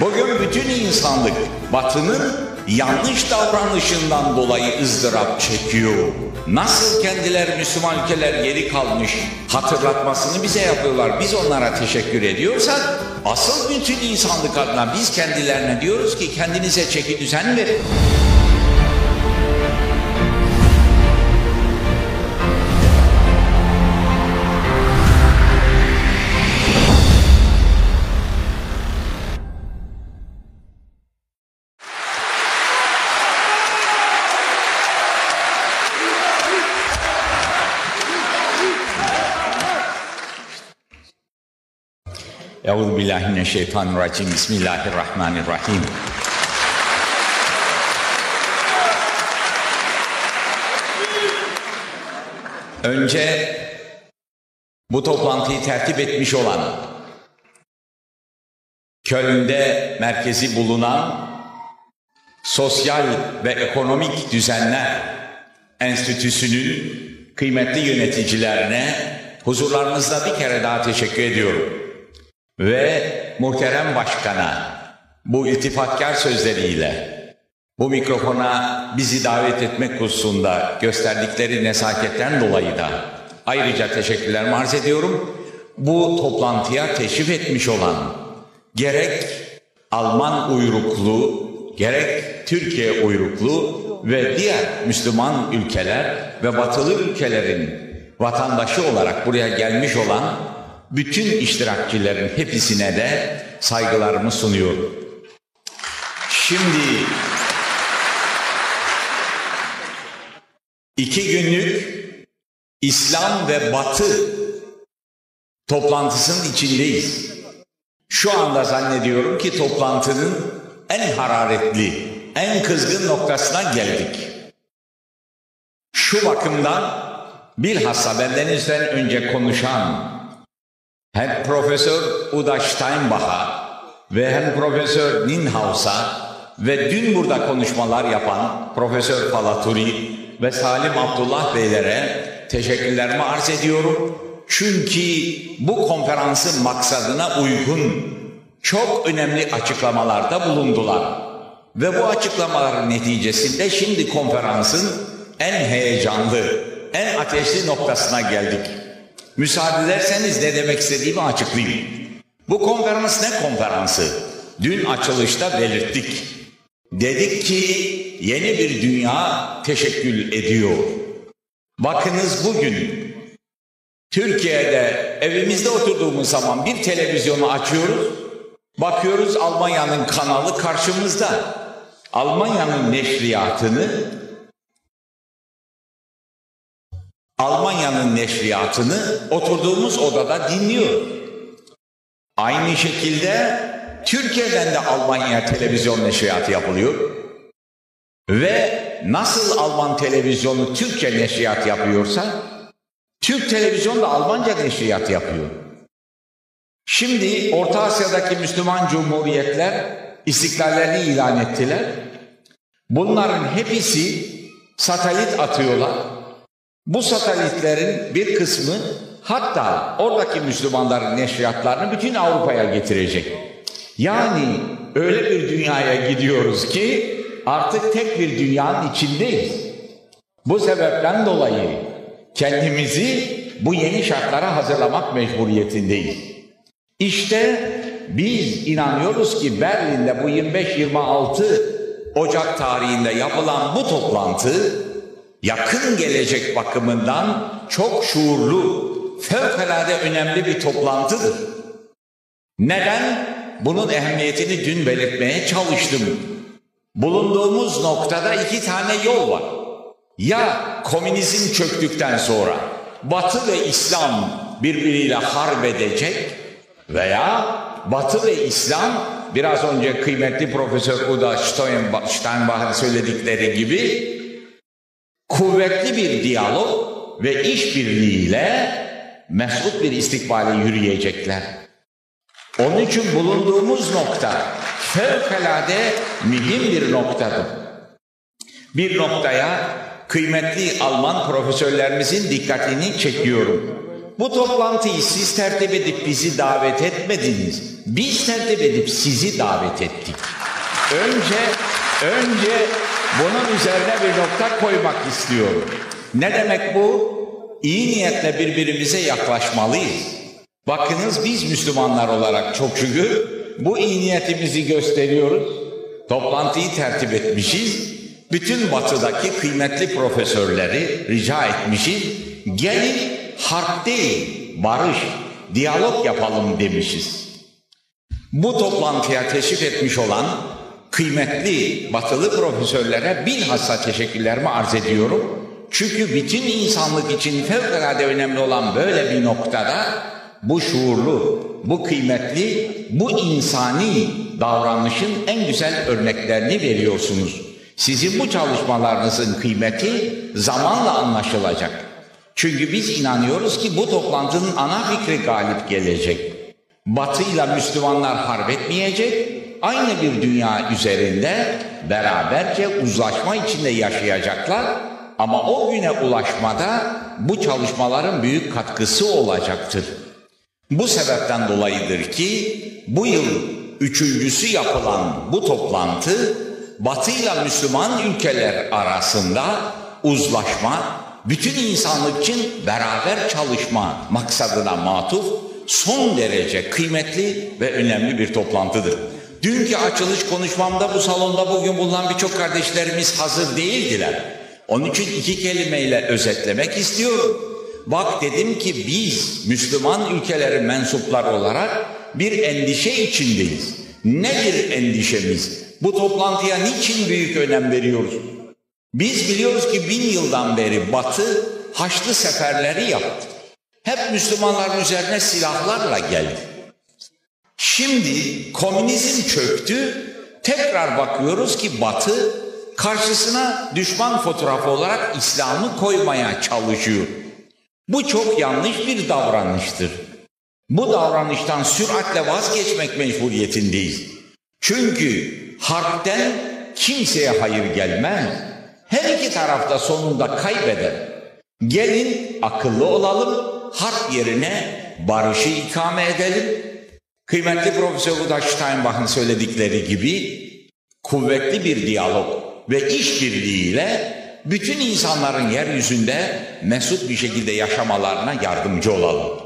Bugün bütün insanlık batının yanlış davranışından dolayı ızdırap çekiyor. Nasıl kendileri Müslüman ülkeler geri kalmış hatırlatmasını bize yapıyorlar. Biz onlara teşekkür ediyorsak asıl bütün insanlık adına biz kendilerine diyoruz ki kendinize çeki düzen verin. Euzu billahi mineşşeytanirracim. Bismillahirrahmanirrahim. Önce bu toplantıyı tertip etmiş olan Köln'de merkezi bulunan Sosyal ve Ekonomik Düzenler Enstitüsü'nün kıymetli yöneticilerine huzurlarınızda bir kere daha teşekkür ediyorum ve muhterem başkana bu iltifatkar sözleriyle bu mikrofona bizi davet etmek hususunda gösterdikleri nesaketten dolayı da ayrıca teşekkürlerimi arz ediyorum. Bu toplantıya teşrif etmiş olan gerek Alman uyruklu, gerek Türkiye uyruklu ve diğer Müslüman ülkeler ve batılı ülkelerin vatandaşı olarak buraya gelmiş olan bütün iştirakçilerin hepsine de saygılarımı sunuyorum. Şimdi iki günlük İslam ve Batı toplantısının içindeyiz. Şu anda zannediyorum ki toplantının en hararetli, en kızgın noktasına geldik. Şu bakımdan bilhassa bendenizden önce konuşan hem Profesör Uda Steinbach'a ve hem Profesör Ninhaus'a ve dün burada konuşmalar yapan Profesör Falaturi ve Salim Abdullah Beylere teşekkürlerimi arz ediyorum. Çünkü bu konferansın maksadına uygun çok önemli açıklamalarda bulundular. Ve bu açıklamaların neticesinde şimdi konferansın en heyecanlı, en ateşli noktasına geldik. Müsaade ederseniz ne demek istediğimi açıklayayım. Bu konferans ne konferansı? Dün açılışta belirttik. Dedik ki yeni bir dünya teşekkül ediyor. Bakınız bugün Türkiye'de evimizde oturduğumuz zaman bir televizyonu açıyoruz. Bakıyoruz Almanya'nın kanalı karşımızda. Almanya'nın neşriyatını Almanya'nın neşriyatını oturduğumuz odada dinliyor. Aynı şekilde Türkiye'den de Almanya televizyon neşriyatı yapılıyor. Ve nasıl Alman televizyonu Türkçe neşriyat yapıyorsa Türk televizyonu da Almanca neşriyat yapıyor. Şimdi Orta Asya'daki Müslüman cumhuriyetler istiklallerini ilan ettiler. Bunların hepsi satelit atıyorlar. Bu satelitlerin bir kısmı hatta oradaki Müslümanların neşriyatlarını bütün Avrupa'ya getirecek. Yani öyle bir dünyaya gidiyoruz ki artık tek bir dünyanın içindeyiz. Bu sebepten dolayı kendimizi bu yeni şartlara hazırlamak mecburiyetindeyiz. İşte biz inanıyoruz ki Berlin'de bu 25-26 Ocak tarihinde yapılan bu toplantı yakın gelecek bakımından çok şuurlu, fevkalade önemli bir toplantıdır. Neden? Bunun ehemmiyetini dün belirtmeye çalıştım. Bulunduğumuz noktada iki tane yol var. Ya komünizm çöktükten sonra Batı ve İslam birbiriyle harp edecek veya Batı ve İslam biraz önce kıymetli Profesör Uda Steinbach'ın söyledikleri gibi kuvvetli bir diyalog ve işbirliğiyle mesut bir istikbale yürüyecekler. Onun için bulunduğumuz nokta fevkalade mühim bir noktadır. Bir noktaya kıymetli Alman profesörlerimizin dikkatini çekiyorum. Bu toplantıyı siz tertip edip bizi davet etmediniz. Biz tertip edip sizi davet ettik. Önce, önce bunun üzerine bir nokta koymak istiyorum. Ne demek bu? İyi niyetle birbirimize yaklaşmalıyız. Bakınız biz Müslümanlar olarak çok şükür bu iyi niyetimizi gösteriyoruz. Toplantıyı tertip etmişiz. Bütün batıdaki kıymetli profesörleri rica etmişiz. Gelin harp değil, barış, diyalog yapalım demişiz. Bu toplantıya teşrif etmiş olan kıymetli batılı profesörlere bilhassa teşekkürlerimi arz ediyorum. Çünkü bütün insanlık için fevkalade önemli olan böyle bir noktada bu şuurlu, bu kıymetli, bu insani davranışın en güzel örneklerini veriyorsunuz. Sizin bu çalışmalarınızın kıymeti zamanla anlaşılacak. Çünkü biz inanıyoruz ki bu toplantının ana fikri galip gelecek. Batı ile Müslümanlar harp etmeyecek, aynı bir dünya üzerinde beraberce uzlaşma içinde yaşayacaklar ama o güne ulaşmada bu çalışmaların büyük katkısı olacaktır. Bu sebepten dolayıdır ki bu yıl üçüncüsü yapılan bu toplantı Batı ile Müslüman ülkeler arasında uzlaşma, bütün insanlık için beraber çalışma maksadına matuf son derece kıymetli ve önemli bir toplantıdır. Dünkü açılış konuşmamda bu salonda bugün bulunan birçok kardeşlerimiz hazır değildiler. Onun için iki kelimeyle özetlemek istiyorum. Bak dedim ki biz Müslüman ülkelerin mensupları olarak bir endişe içindeyiz. Nedir endişemiz? Bu toplantıya niçin büyük önem veriyoruz? Biz biliyoruz ki bin yıldan beri Batı Haçlı seferleri yaptı. Hep Müslümanların üzerine silahlarla geldi. Şimdi komünizm çöktü. Tekrar bakıyoruz ki Batı karşısına düşman fotoğrafı olarak İslam'ı koymaya çalışıyor. Bu çok yanlış bir davranıştır. Bu davranıştan süratle vazgeçmek mecburiyetindeyiz. Çünkü harpten kimseye hayır gelmez. Her iki tarafta sonunda kaybeder. Gelin akıllı olalım, harp yerine barışı ikame edelim. Kıymetli Profesör Uda Steinbach'ın söyledikleri gibi kuvvetli bir diyalog ve işbirliğiyle bütün insanların yeryüzünde mesut bir şekilde yaşamalarına yardımcı olalım.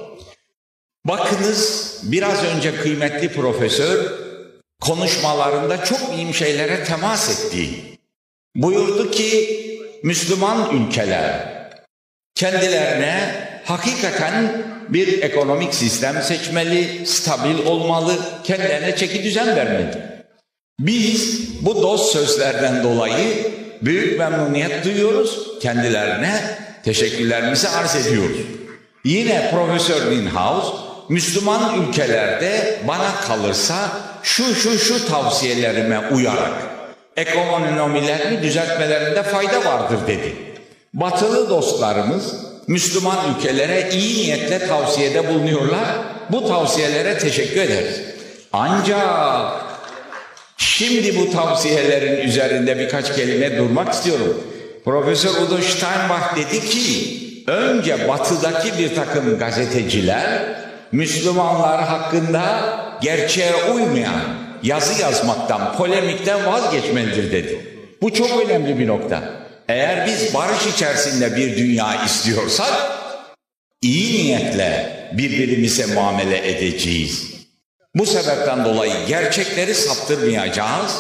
Bakınız biraz önce kıymetli profesör konuşmalarında çok mühim şeylere temas etti. Buyurdu ki Müslüman ülkeler kendilerine hakikaten bir ekonomik sistem seçmeli, stabil olmalı, kendilerine çeki düzen vermeli. Biz bu dost sözlerden dolayı büyük memnuniyet duyuyoruz. Kendilerine teşekkürlerimizi arz ediyoruz. Yine Profesör Winhouse Müslüman ülkelerde bana kalırsa şu şu şu tavsiyelerime uyarak ekonomilerini düzeltmelerinde fayda vardır dedi. Batılı dostlarımız Müslüman ülkelere iyi niyetle tavsiyede bulunuyorlar. Bu tavsiyelere teşekkür ederiz. Ancak şimdi bu tavsiyelerin üzerinde birkaç kelime durmak istiyorum. Profesör Udo Steinbach dedi ki önce batıdaki bir takım gazeteciler Müslümanlar hakkında gerçeğe uymayan yazı yazmaktan, polemikten vazgeçmelidir dedi. Bu çok önemli bir nokta. Eğer biz barış içerisinde bir dünya istiyorsak iyi niyetle birbirimize muamele edeceğiz. Bu sebepten dolayı gerçekleri saptırmayacağız.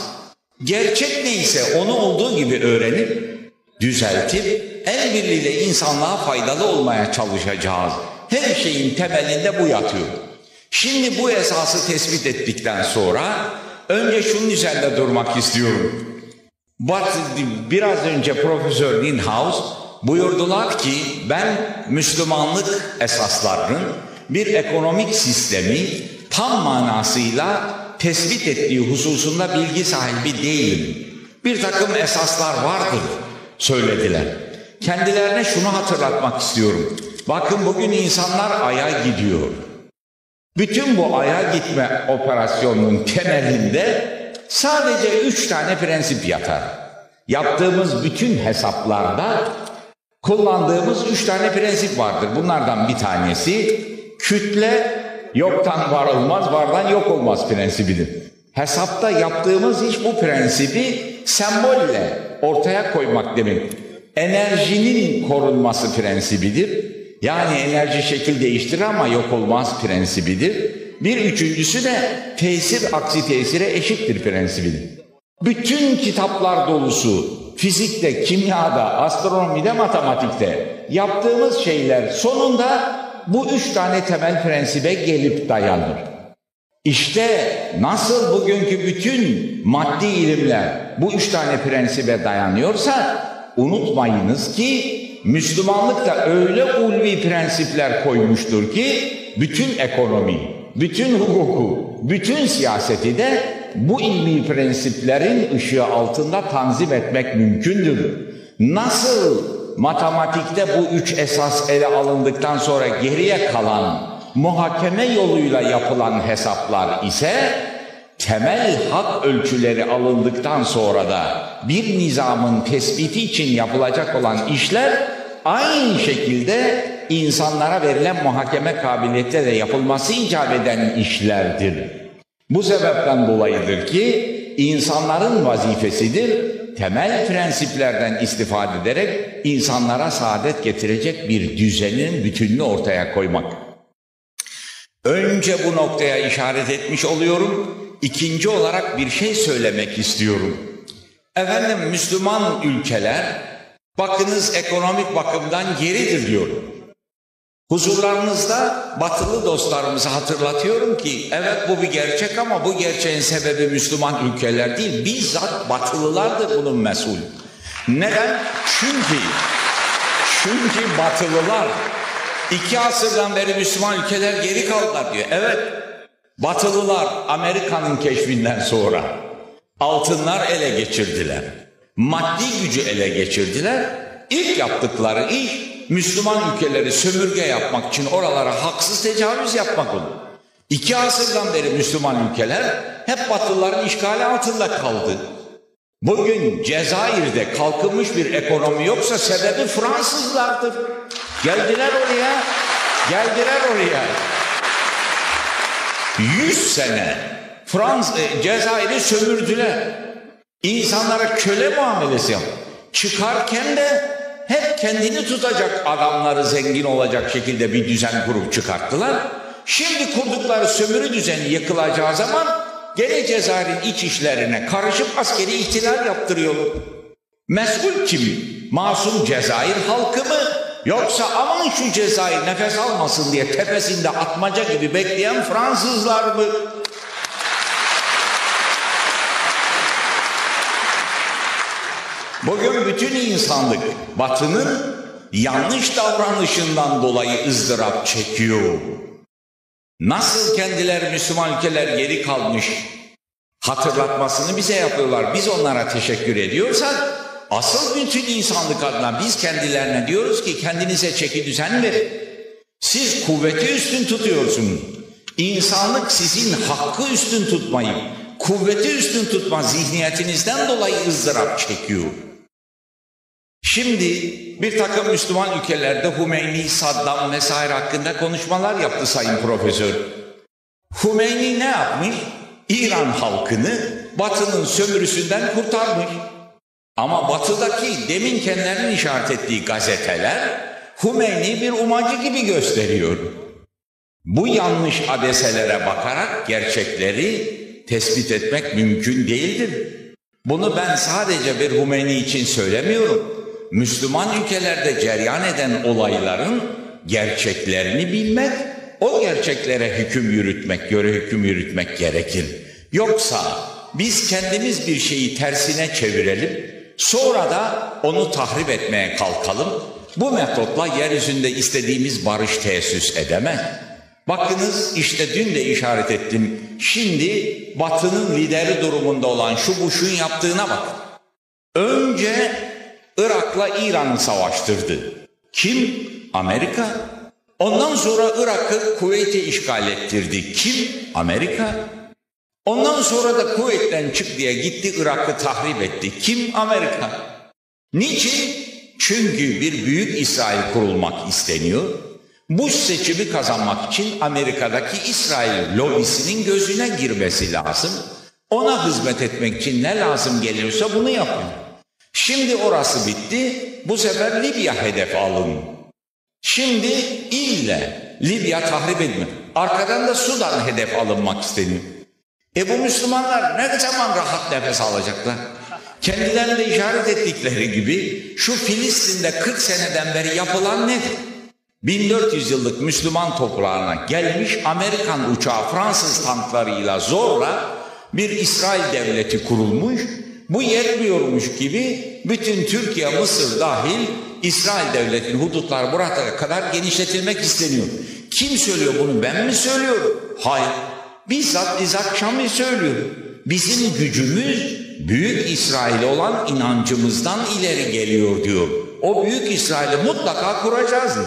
Gerçek neyse onu olduğu gibi öğrenip, düzeltip, el birliğiyle insanlığa faydalı olmaya çalışacağız. Her şeyin temelinde bu yatıyor. Şimdi bu esası tespit ettikten sonra önce şunun üzerinde durmak istiyorum. Biraz önce Profesör Ninhaus buyurdular ki ben Müslümanlık esaslarının bir ekonomik sistemi tam manasıyla tespit ettiği hususunda bilgi sahibi değilim. Bir takım esaslar vardır söylediler. Kendilerine şunu hatırlatmak istiyorum. Bakın bugün insanlar aya gidiyor. Bütün bu aya gitme operasyonunun temelinde sadece üç tane prensip yatar. Yaptığımız bütün hesaplarda kullandığımız üç tane prensip vardır. Bunlardan bir tanesi kütle Yoktan var olmaz, vardan yok olmaz prensibidir. Hesapta yaptığımız iş bu prensibi sembolle ortaya koymak demek. Enerjinin korunması prensibidir. Yani enerji şekil değiştirir ama yok olmaz prensibidir. Bir üçüncüsü de tesir aksi tesire eşittir prensibidir. Bütün kitaplar dolusu fizikte, kimyada, astronomide, matematikte yaptığımız şeyler sonunda bu üç tane temel prensibe gelip dayanır. İşte nasıl bugünkü bütün maddi ilimler bu üç tane prensibe dayanıyorsa unutmayınız ki Müslümanlık da öyle ulvi prensipler koymuştur ki bütün ekonomi, bütün hukuku, bütün siyaseti de bu ilmi prensiplerin ışığı altında tanzim etmek mümkündür. Nasıl matematikte bu üç esas ele alındıktan sonra geriye kalan muhakeme yoluyla yapılan hesaplar ise temel hak ölçüleri alındıktan sonra da bir nizamın tespiti için yapılacak olan işler aynı şekilde insanlara verilen muhakeme kabiliyette de yapılması icap eden işlerdir. Bu sebepten dolayıdır ki insanların vazifesidir temel prensiplerden istifade ederek insanlara saadet getirecek bir düzenin bütününü ortaya koymak. Önce bu noktaya işaret etmiş oluyorum. İkinci olarak bir şey söylemek istiyorum. Efendim Müslüman ülkeler bakınız ekonomik bakımdan geridir diyorum. Huzurlarınızda batılı dostlarımızı hatırlatıyorum ki evet bu bir gerçek ama bu gerçeğin sebebi Müslüman ülkeler değil bizzat batılılardır bunun mesul. Neden? Çünkü çünkü batılılar iki asırdan beri Müslüman ülkeler geri kaldılar diyor. Evet batılılar Amerika'nın keşfinden sonra altınlar ele geçirdiler. Maddi gücü ele geçirdiler. İlk yaptıkları iş Müslüman ülkeleri sömürge yapmak için oralara haksız tecavüz yapmak olur. İki asırdan beri Müslüman ülkeler hep Batılıların işgali altında kaldı. Bugün Cezayir'de kalkınmış bir ekonomi yoksa sebebi Fransızlardır. Geldiler oraya, geldiler oraya. Yüz sene Frans e, Cezayir'i sömürdüler. İnsanlara köle muamelesi yaptı. Çıkarken de hep kendini tutacak adamları zengin olacak şekilde bir düzen kurup çıkarttılar. Şimdi kurdukları sömürü düzeni yıkılacağı zaman gene Cezayir'in iç işlerine karışıp askeri ihtilal yaptırıyorlar. Mesul kim? Masum Cezayir halkı mı? Yoksa aman şu Cezayir nefes almasın diye tepesinde atmaca gibi bekleyen Fransızlar mı? Bugün bütün insanlık batının yanlış davranışından dolayı ızdırap çekiyor. Nasıl kendileri Müslüman ülkeler geri kalmış hatırlatmasını bize yapıyorlar. Biz onlara teşekkür ediyorsak asıl bütün insanlık adına biz kendilerine diyoruz ki kendinize çeki düzen verin. Siz kuvveti üstün tutuyorsunuz. İnsanlık sizin hakkı üstün tutmayı, kuvveti üstün tutma zihniyetinizden dolayı ızdırap çekiyor. Şimdi bir takım Müslüman ülkelerde Hümeyni, Saddam vesaire hakkında konuşmalar yaptı Sayın Profesör. Hümeyni ne yapmış? İran halkını Batı'nın sömürüsünden kurtarmış. Ama Batı'daki demin kendilerinin işaret ettiği gazeteler Hümeyni bir umacı gibi gösteriyor. Bu yanlış adeselere bakarak gerçekleri tespit etmek mümkün değildir. Bunu ben sadece bir Hümeyni için söylemiyorum. Müslüman ülkelerde cereyan eden olayların gerçeklerini bilmek, o gerçeklere hüküm yürütmek, göre hüküm yürütmek gerekir. Yoksa biz kendimiz bir şeyi tersine çevirelim, sonra da onu tahrip etmeye kalkalım. Bu metotla yeryüzünde istediğimiz barış tesis edemez. Bakınız işte dün de işaret ettim. Şimdi Batı'nın lideri durumunda olan şu Bush'un yaptığına bak. Önce Irak'la İran'ı savaştırdı. Kim? Amerika. Ondan sonra Irak'ı Kuveyt'e işgal ettirdi. Kim? Amerika. Ondan sonra da Kuveyt'ten çık diye gitti Irak'ı tahrip etti. Kim? Amerika. Niçin? Çünkü bir büyük İsrail kurulmak isteniyor. Bu seçimi kazanmak için Amerika'daki İsrail lobisinin gözüne girmesi lazım. Ona hizmet etmek için ne lazım geliyorsa bunu yapın. Şimdi orası bitti. Bu sefer Libya hedef alın. Şimdi ille Libya tahrip edilme. Arkadan da Sudan hedef alınmak isteniyor. E bu Müslümanlar ne zaman rahat nefes alacaklar? Kendilerinde işaret ettikleri gibi şu Filistin'de 40 seneden beri yapılan nedir? 1400 yıllık Müslüman toprağına gelmiş Amerikan uçağı Fransız tanklarıyla zorla bir İsrail devleti kurulmuş. Bu yetmiyormuş gibi bütün Türkiye, Mısır dahil İsrail devletinin hudutları buraya kadar genişletilmek isteniyor. Kim söylüyor bunu ben mi söylüyorum? Hayır. Bizzat İzak Şam'i söylüyor. Bizim gücümüz büyük İsrail'e olan inancımızdan ileri geliyor diyor. O büyük İsrail'i mutlaka kuracağız diyor.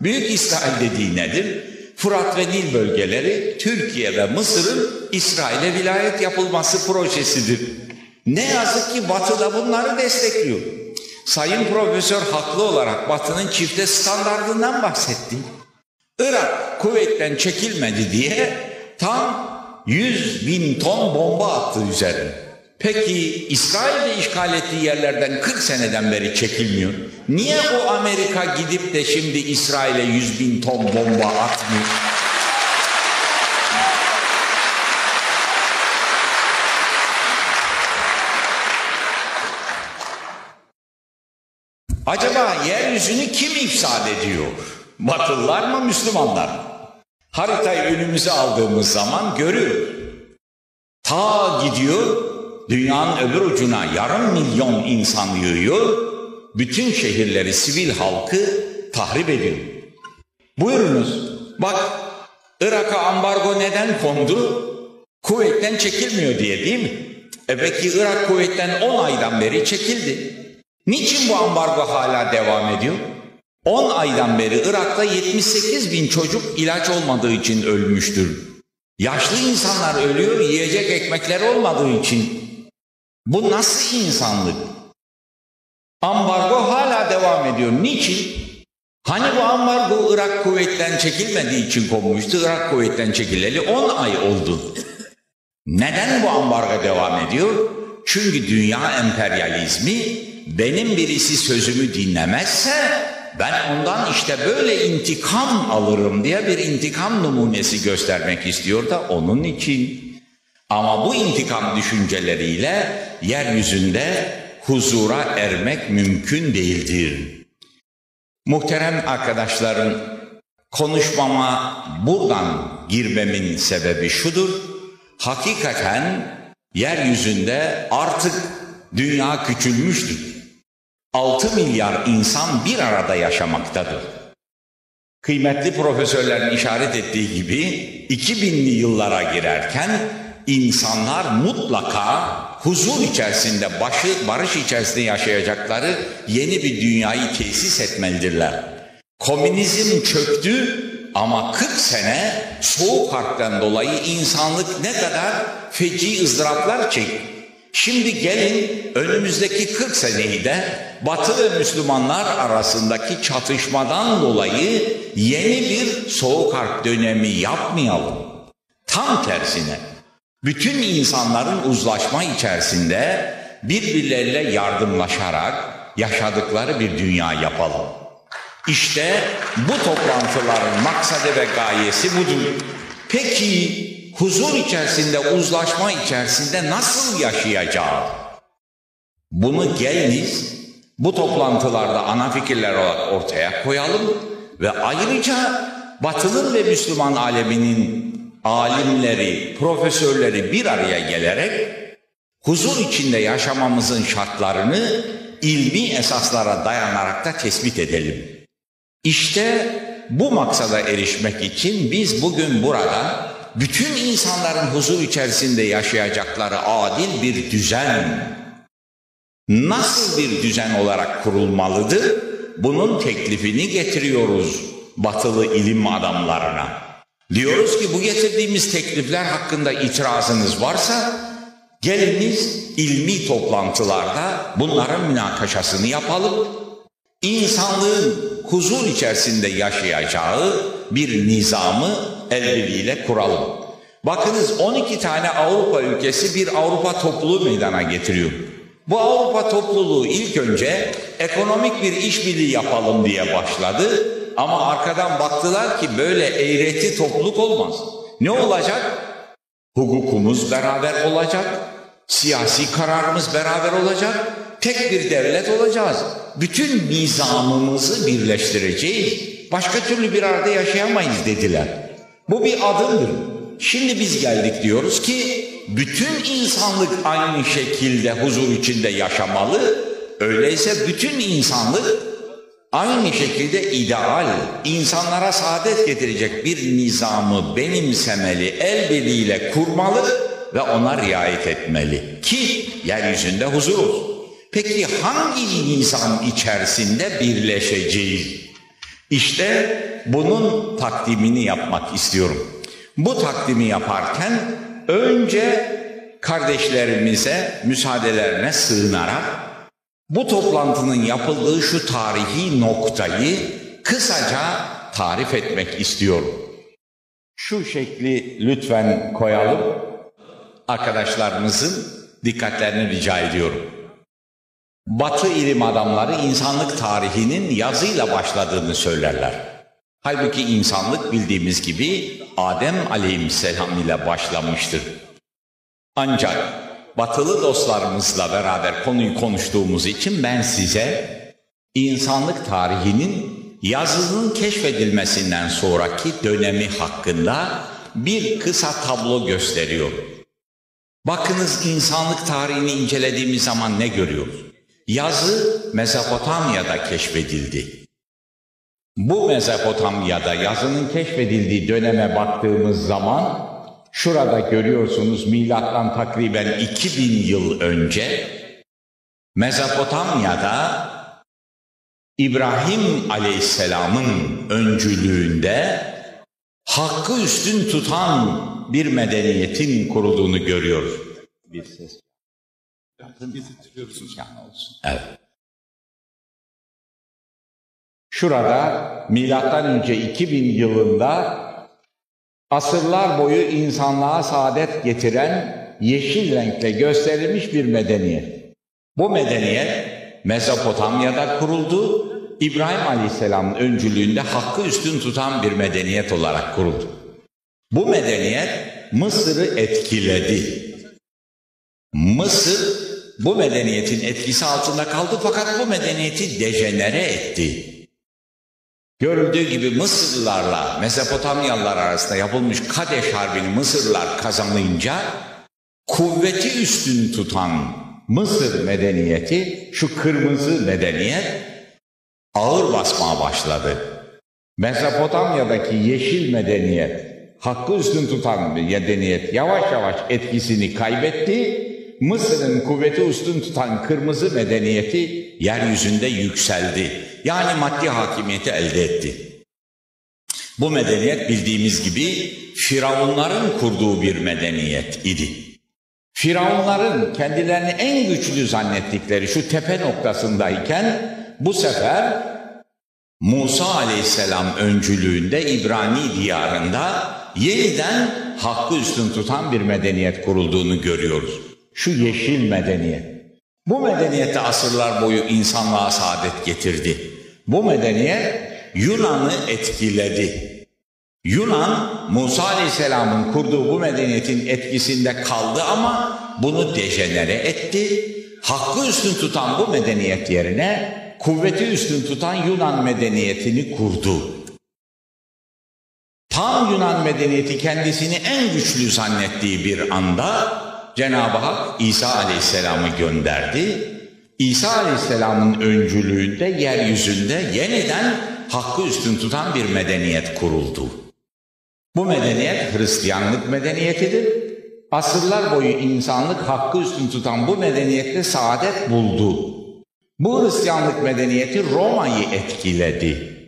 Büyük İsrail dediği nedir? Fırat ve Nil bölgeleri Türkiye ve Mısır'ın İsrail'e vilayet yapılması projesidir. Ne yazık ki Batı da bunları destekliyor. Sayın Profesör haklı olarak Batı'nın çifte standartından bahsetti. Irak kuvvetten çekilmedi diye tam 100 bin ton bomba attı üzerine. Peki İsrail'de işgal ettiği yerlerden 40 seneden beri çekilmiyor. Niye o Amerika gidip de şimdi İsrail'e 100 bin ton bomba atmıyor? Acaba yeryüzünü kim ifsad ediyor? Batılılar mı Müslümanlar mı? Haritayı önümüze aldığımız zaman görüyoruz. Ta gidiyor dünyanın öbür ucuna yarım milyon insan yığıyor. Bütün şehirleri, sivil halkı tahrip ediyor. Buyurunuz. Bak Irak'a ambargo neden kondu? Kuvvetten çekilmiyor diye değil mi? E peki Irak kuvvetten 10 aydan beri çekildi. Niçin bu ambargo hala devam ediyor? 10 aydan beri Irak'ta 78 bin çocuk ilaç olmadığı için ölmüştür. Yaşlı insanlar ölüyor yiyecek ekmekler olmadığı için. Bu nasıl insanlık? Ambargo hala devam ediyor. Niçin? Hani bu ambargo Irak kuvvetten çekilmediği için konmuştu. Irak kuvvetten çekileli 10 ay oldu. Neden bu ambargo devam ediyor? Çünkü dünya emperyalizmi benim birisi sözümü dinlemezse ben ondan işte böyle intikam alırım diye bir intikam numunesi göstermek istiyor da onun için. Ama bu intikam düşünceleriyle yeryüzünde huzura ermek mümkün değildir. Muhterem arkadaşlarım, konuşmama buradan girmemin sebebi şudur. Hakikaten yeryüzünde artık dünya küçülmüştür. 6 milyar insan bir arada yaşamaktadır. Kıymetli profesörlerin işaret ettiği gibi 2000'li yıllara girerken insanlar mutlaka huzur içerisinde, başı, barış içerisinde yaşayacakları yeni bir dünyayı tesis etmelidirler. Komünizm çöktü ama 40 sene soğuk harpten dolayı insanlık ne kadar feci ızdıraplar çekti. Şimdi gelin önümüzdeki 40 seneyi de Batı ve Müslümanlar arasındaki çatışmadan dolayı yeni bir soğuk harp dönemi yapmayalım. Tam tersine bütün insanların uzlaşma içerisinde birbirleriyle yardımlaşarak yaşadıkları bir dünya yapalım. İşte bu toplantıların maksadı ve gayesi budur. Peki huzur içerisinde, uzlaşma içerisinde nasıl yaşayacağız? Bunu geliniz bu toplantılarda ana fikirler olarak ortaya koyalım ve ayrıca Batılı ve Müslüman aleminin alimleri, profesörleri bir araya gelerek huzur içinde yaşamamızın şartlarını ilmi esaslara dayanarak da tespit edelim. İşte bu maksada erişmek için biz bugün burada bütün insanların huzur içerisinde yaşayacakları adil bir düzen nasıl bir düzen olarak kurulmalıdır? Bunun teklifini getiriyoruz batılı ilim adamlarına. Diyoruz ki bu getirdiğimiz teklifler hakkında itirazınız varsa geliniz ilmi toplantılarda bunların münakaşasını yapalım. İnsanlığın huzur içerisinde yaşayacağı bir nizamı el birliğiyle kuralım. Bakınız 12 tane Avrupa ülkesi bir Avrupa topluluğu meydana getiriyor. Bu Avrupa topluluğu ilk önce ekonomik bir işbirliği yapalım diye başladı. Ama arkadan baktılar ki böyle eğreti topluluk olmaz. Ne olacak? Hukukumuz beraber olacak, siyasi kararımız beraber olacak, tek bir devlet olacağız. Bütün nizamımızı birleştireceğiz. Başka türlü bir arada yaşayamayız dediler. Bu bir adımdır. Şimdi biz geldik diyoruz ki bütün insanlık aynı şekilde huzur içinde yaşamalı. Öyleyse bütün insanlık aynı şekilde ideal, insanlara saadet getirecek bir nizamı benimsemeli, el birliğiyle kurmalı ve ona riayet etmeli ki yeryüzünde huzur olsun. Peki hangi nizam içerisinde birleşeceğiz? İşte bunun takdimini yapmak istiyorum. Bu takdimi yaparken önce kardeşlerimize müsaadelerine sığınarak bu toplantının yapıldığı şu tarihi noktayı kısaca tarif etmek istiyorum. Şu şekli lütfen koyalım. Arkadaşlarımızın dikkatlerini rica ediyorum. Batı ilim adamları insanlık tarihinin yazıyla başladığını söylerler. Halbuki insanlık bildiğimiz gibi Adem aleyhisselam ile başlamıştır. Ancak batılı dostlarımızla beraber konuyu konuştuğumuz için ben size insanlık tarihinin yazının keşfedilmesinden sonraki dönemi hakkında bir kısa tablo gösteriyor. Bakınız insanlık tarihini incelediğimiz zaman ne görüyoruz? Yazı Mezopotamya'da keşfedildi. Bu Mezopotamya'da yazının keşfedildiği döneme baktığımız zaman şurada görüyorsunuz milattan takriben 2000 yıl önce Mezopotamya'da İbrahim Aleyhisselam'ın öncülüğünde hakkı üstün tutan bir medeniyetin kurulduğunu görüyoruz. Bir ses. Bizi olsun. Evet. Şurada milattan önce 2000 yılında asırlar boyu insanlığa saadet getiren yeşil renkle gösterilmiş bir medeniyet. Bu medeniyet Mezopotamya'da kuruldu. İbrahim Aleyhisselam'ın öncülüğünde hakkı üstün tutan bir medeniyet olarak kuruldu. Bu medeniyet Mısır'ı etkiledi. Mısır bu medeniyetin etkisi altında kaldı fakat bu medeniyeti dejenere etti. Görüldüğü gibi Mısırlılarla Mezopotamyalılar arasında yapılmış Kadeş Harbi'ni Mısırlılar kazanınca kuvveti üstün tutan Mısır medeniyeti, şu kırmızı medeniyet ağır basmaya başladı. Mezopotamya'daki yeşil medeniyet, hakkı üstün tutan medeniyet yavaş yavaş etkisini kaybetti. Mısır'ın kuvveti üstün tutan kırmızı medeniyeti yeryüzünde yükseldi. Yani maddi hakimiyeti elde etti. Bu medeniyet bildiğimiz gibi Firavunların kurduğu bir medeniyet idi. Firavunların kendilerini en güçlü zannettikleri şu tepe noktasındayken bu sefer Musa aleyhisselam öncülüğünde İbrani diyarında yeniden hakkı üstün tutan bir medeniyet kurulduğunu görüyoruz. Şu yeşil medeniyet. Bu medeniyette asırlar boyu insanlığa saadet getirdi. Bu medeniyet Yunan'ı etkiledi. Yunan Musa Aleyhisselam'ın kurduğu bu medeniyetin etkisinde kaldı ama bunu dejenere etti. Hakkı üstün tutan bu medeniyet yerine kuvveti üstün tutan Yunan medeniyetini kurdu. Tam Yunan medeniyeti kendisini en güçlü zannettiği bir anda Cenab-ı Hak İsa Aleyhisselam'ı gönderdi. İsa Aleyhisselam'ın öncülüğünde yeryüzünde yeniden hakkı üstün tutan bir medeniyet kuruldu. Bu medeniyet Hristiyanlık medeniyetidir. Asırlar boyu insanlık hakkı üstün tutan bu medeniyette saadet buldu. Bu Hristiyanlık medeniyeti Roma'yı etkiledi.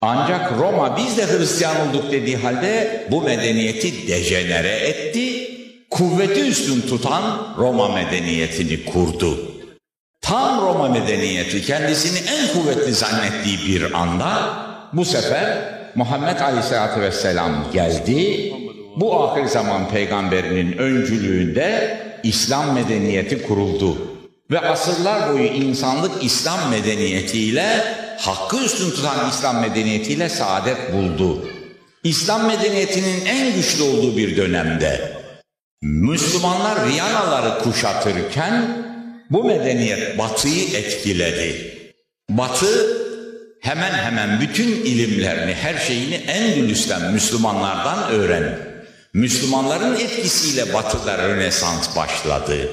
Ancak Roma biz de Hristiyan olduk dediği halde bu medeniyeti dejenere etti. Kuvveti üstün tutan Roma medeniyetini kurdu. Tam Roma medeniyeti kendisini en kuvvetli zannettiği bir anda bu sefer Muhammed Aleyhisselatü Vesselam geldi. Bu ahir zaman peygamberinin öncülüğünde İslam medeniyeti kuruldu. Ve asırlar boyu insanlık İslam medeniyetiyle, hakkı üstün tutan İslam medeniyetiyle saadet buldu. İslam medeniyetinin en güçlü olduğu bir dönemde Müslümanlar Viyanaları kuşatırken bu medeniyet batıyı etkiledi. Batı hemen hemen bütün ilimlerini, her şeyini Endülüs'ten Müslümanlardan öğrendi. Müslümanların etkisiyle batıda Rönesans başladı.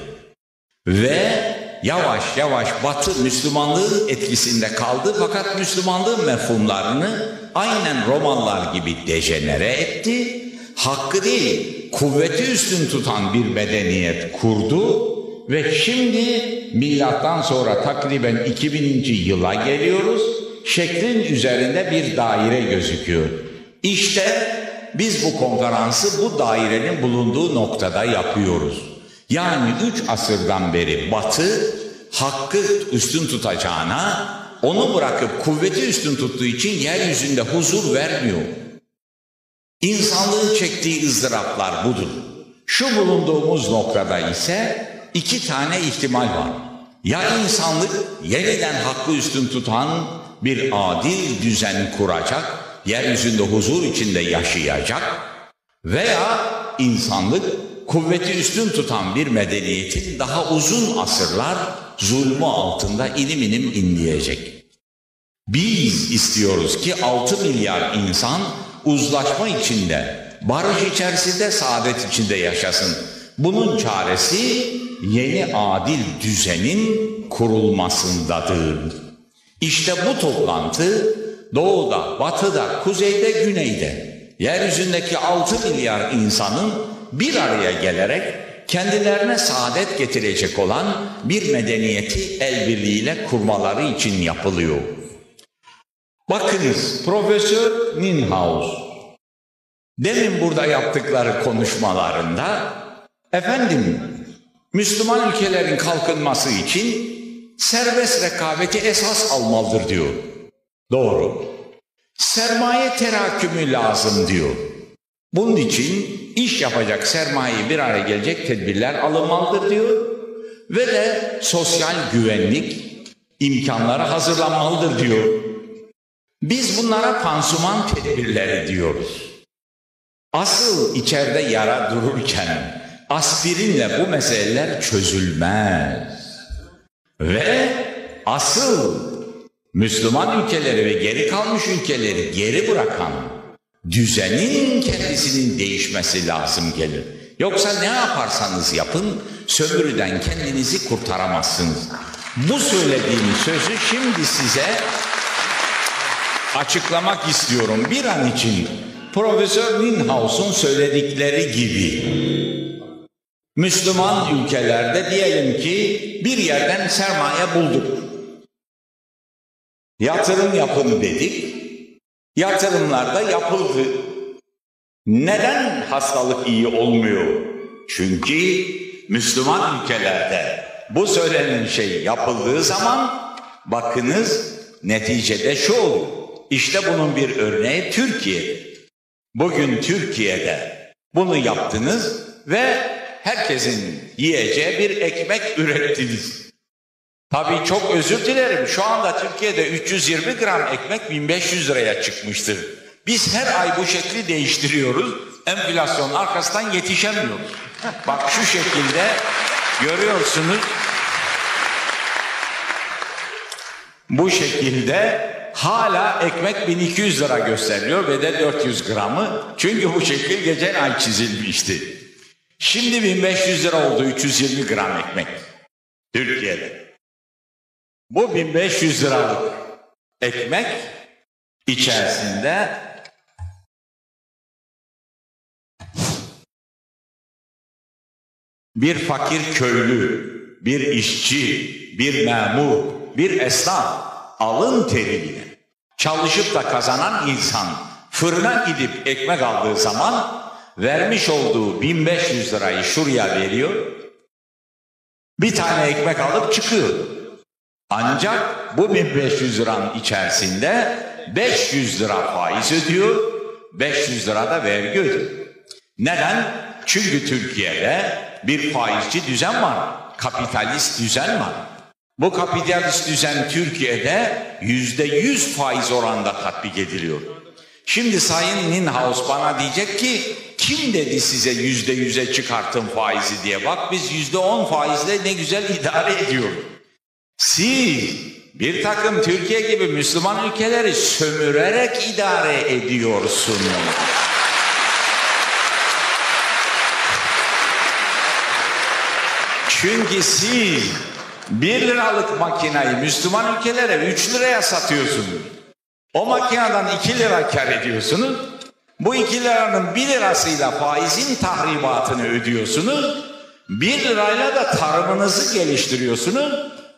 Ve yavaş yavaş batı Müslümanlığın etkisinde kaldı fakat Müslümanlığın mefhumlarını aynen Romalılar gibi dejenere etti. Hakkı değil, kuvveti üstün tutan bir medeniyet kurdu ve şimdi milattan sonra takriben 2000. yıla geliyoruz. Şeklin üzerinde bir daire gözüküyor. İşte biz bu konferansı bu dairenin bulunduğu noktada yapıyoruz. Yani üç asırdan beri batı hakkı üstün tutacağına onu bırakıp kuvveti üstün tuttuğu için yeryüzünde huzur vermiyor. İnsanlığın çektiği ızdıraplar budur. Şu bulunduğumuz noktada ise iki tane ihtimal var. Ya insanlık yeniden hakkı üstün tutan bir adil düzen kuracak, yeryüzünde huzur içinde yaşayacak veya insanlık kuvveti üstün tutan bir medeniyetin daha uzun asırlar zulmü altında ilim ilim inleyecek. Biz istiyoruz ki 6 milyar insan uzlaşma içinde, barış içerisinde, saadet içinde yaşasın. Bunun çaresi yeni adil düzenin kurulmasındadır. İşte bu toplantı doğuda, batıda, kuzeyde, güneyde yeryüzündeki 6 milyar insanın bir araya gelerek kendilerine saadet getirecek olan bir medeniyeti el birliğiyle kurmaları için yapılıyor. Bakınız Profesör Ninhaus demin burada yaptıkları konuşmalarında efendim Müslüman ülkelerin kalkınması için serbest rekabeti esas almalıdır diyor. Doğru. Sermaye terakümü lazım diyor. Bunun için iş yapacak sermaye bir araya gelecek tedbirler alınmalıdır diyor. Ve de sosyal güvenlik imkanları hazırlanmalıdır diyor. Biz bunlara pansuman tedbirleri diyoruz. Asıl içeride yara dururken aspirinle bu meseleler çözülmez. Ve asıl Müslüman ülkeleri ve geri kalmış ülkeleri geri bırakan düzenin kendisinin değişmesi lazım gelir. Yoksa ne yaparsanız yapın sömürüden kendinizi kurtaramazsınız. Bu söylediğim sözü şimdi size açıklamak istiyorum bir an için. Profesör Ninhaus'un söyledikleri gibi Müslüman ülkelerde diyelim ki bir yerden sermaye bulduk. Yatırım yapın dedik. Yatırımlar da yapıldı. Neden hastalık iyi olmuyor? Çünkü Müslüman ülkelerde bu söylenen şey yapıldığı zaman bakınız neticede şu olur. İşte bunun bir örneği Türkiye. Bugün Türkiye'de bunu yaptınız ve herkesin yiyeceği bir ekmek ürettiniz. Tabii çok özür dilerim. Şu anda Türkiye'de 320 gram ekmek 1500 liraya çıkmıştır. Biz her ay bu şekli değiştiriyoruz. Enflasyonun arkasından yetişemiyoruz. Bak şu şekilde görüyorsunuz. Bu şekilde hala ekmek 1200 lira gösteriliyor ve de 400 gramı. Çünkü bu şekil geçen ay çizilmişti. Şimdi 1500 lira oldu 320 gram ekmek. Türkiye'de. Bu 1500 liralık ekmek içerisinde bir fakir köylü, bir işçi, bir memur, bir esnaf alın teriyle çalışıp da kazanan insan fırına gidip ekmek aldığı zaman vermiş olduğu 1500 lirayı şuraya veriyor. Bir tane ekmek alıp çıkıyor. Ancak bu 1500 liranın içerisinde 500 lira faiz ödüyor, 500 lira da vergi ödüyor. Neden? Çünkü Türkiye'de bir faizci düzen var, kapitalist düzen var. Bu kapitalist düzen Türkiye'de yüzde yüz faiz oranda tatbik ediliyor. Şimdi Sayın Ninhaus bana diyecek ki kim dedi size yüzde yüze çıkartın faizi diye. Bak biz yüzde on faizle ne güzel idare ediyoruz. Siz bir takım Türkiye gibi Müslüman ülkeleri sömürerek idare ediyorsunuz. Çünkü siz bir liralık makinayı Müslüman ülkelere üç liraya satıyorsunuz. O makineden iki lira kar ediyorsunuz. Bu iki liranın bir lirasıyla faizin tahribatını ödüyorsunuz. Bir lirayla da tarımınızı geliştiriyorsunuz.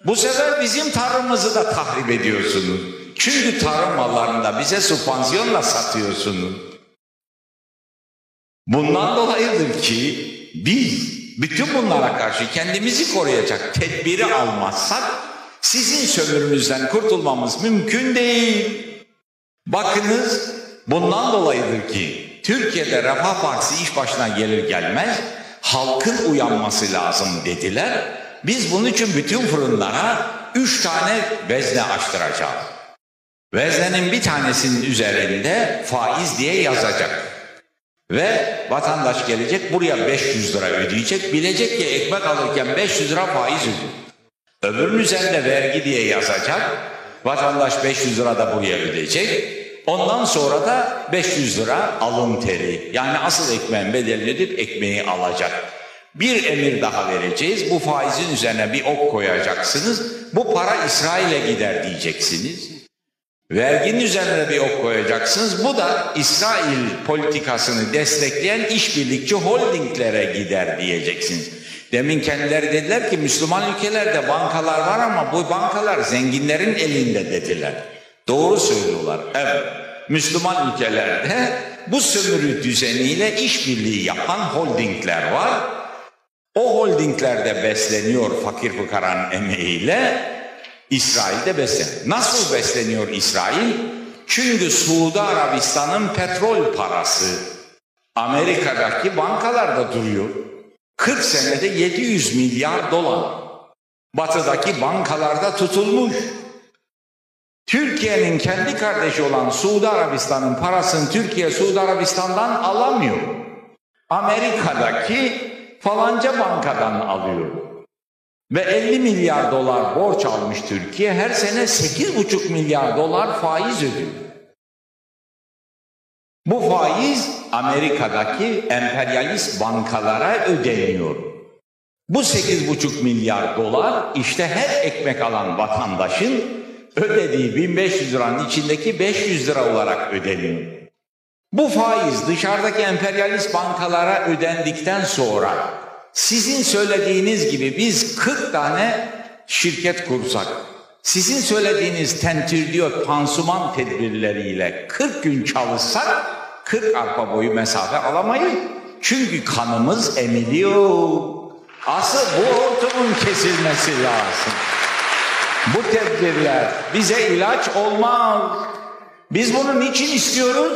Bu sefer bizim tarımımızı da tahrip ediyorsunuz. Çünkü tarım mallarında bize sübvansiyonla satıyorsunuz. Bundan dolayıdır ki biz bütün bunlara karşı kendimizi koruyacak tedbiri almazsak sizin sömürünüzden kurtulmamız mümkün değil. Bakınız bundan dolayıdır ki Türkiye'de Refah Partisi iş başına gelir gelmez halkın uyanması lazım dediler. Biz bunun için bütün fırınlara üç tane vezne açtıracağız. Veznenin bir tanesinin üzerinde faiz diye yazacak. Ve vatandaş gelecek buraya 500 lira ödeyecek. Bilecek ki ekmek alırken 500 lira faiz ödüyor. Öbürünün üzerinde vergi diye yazacak. Vatandaş 500 lira da buraya ödeyecek. Ondan sonra da 500 lira alın teri. Yani asıl ekmeğin bedelini ödeyip ekmeği alacak. Bir emir daha vereceğiz. Bu faizin üzerine bir ok koyacaksınız. Bu para İsrail'e gider diyeceksiniz. Verginin üzerine bir ok koyacaksınız. Bu da İsrail politikasını destekleyen işbirlikçi holdinglere gider diyeceksiniz. Demin kendileri dediler ki Müslüman ülkelerde bankalar var ama bu bankalar zenginlerin elinde dediler. Doğru söylüyorlar. Evet. Müslüman ülkelerde bu sömürü düzeniyle işbirliği yapan holdingler var. O holdinglerde besleniyor fakir fıkaranın emeğiyle İsrail'de besleniyor. Nasıl besleniyor İsrail? Çünkü Suudi Arabistan'ın petrol parası Amerika'daki bankalarda duruyor. 40 senede 700 milyar dolar. Batıdaki bankalarda tutulmuş. Türkiye'nin kendi kardeşi olan Suudi Arabistan'ın parasını Türkiye Suudi Arabistan'dan alamıyor. Amerika'daki falanca bankadan alıyor. Ve 50 milyar dolar borç almış Türkiye her sene 8,5 milyar dolar faiz ödüyor. Bu faiz Amerika'daki emperyalist bankalara ödeniyor. Bu 8,5 milyar dolar işte her ekmek alan vatandaşın ödediği 1500 liranın içindeki 500 lira olarak ödeniyor. Bu faiz dışarıdaki emperyalist bankalara ödendikten sonra sizin söylediğiniz gibi biz 40 tane şirket kursak, sizin söylediğiniz tentir diyor pansuman tedbirleriyle 40 gün çalışsak 40 arpa boyu mesafe alamayız. Çünkü kanımız emiliyor. Asıl bu hortumun kesilmesi lazım. Bu tedbirler bize ilaç olmaz. Biz bunu niçin istiyoruz?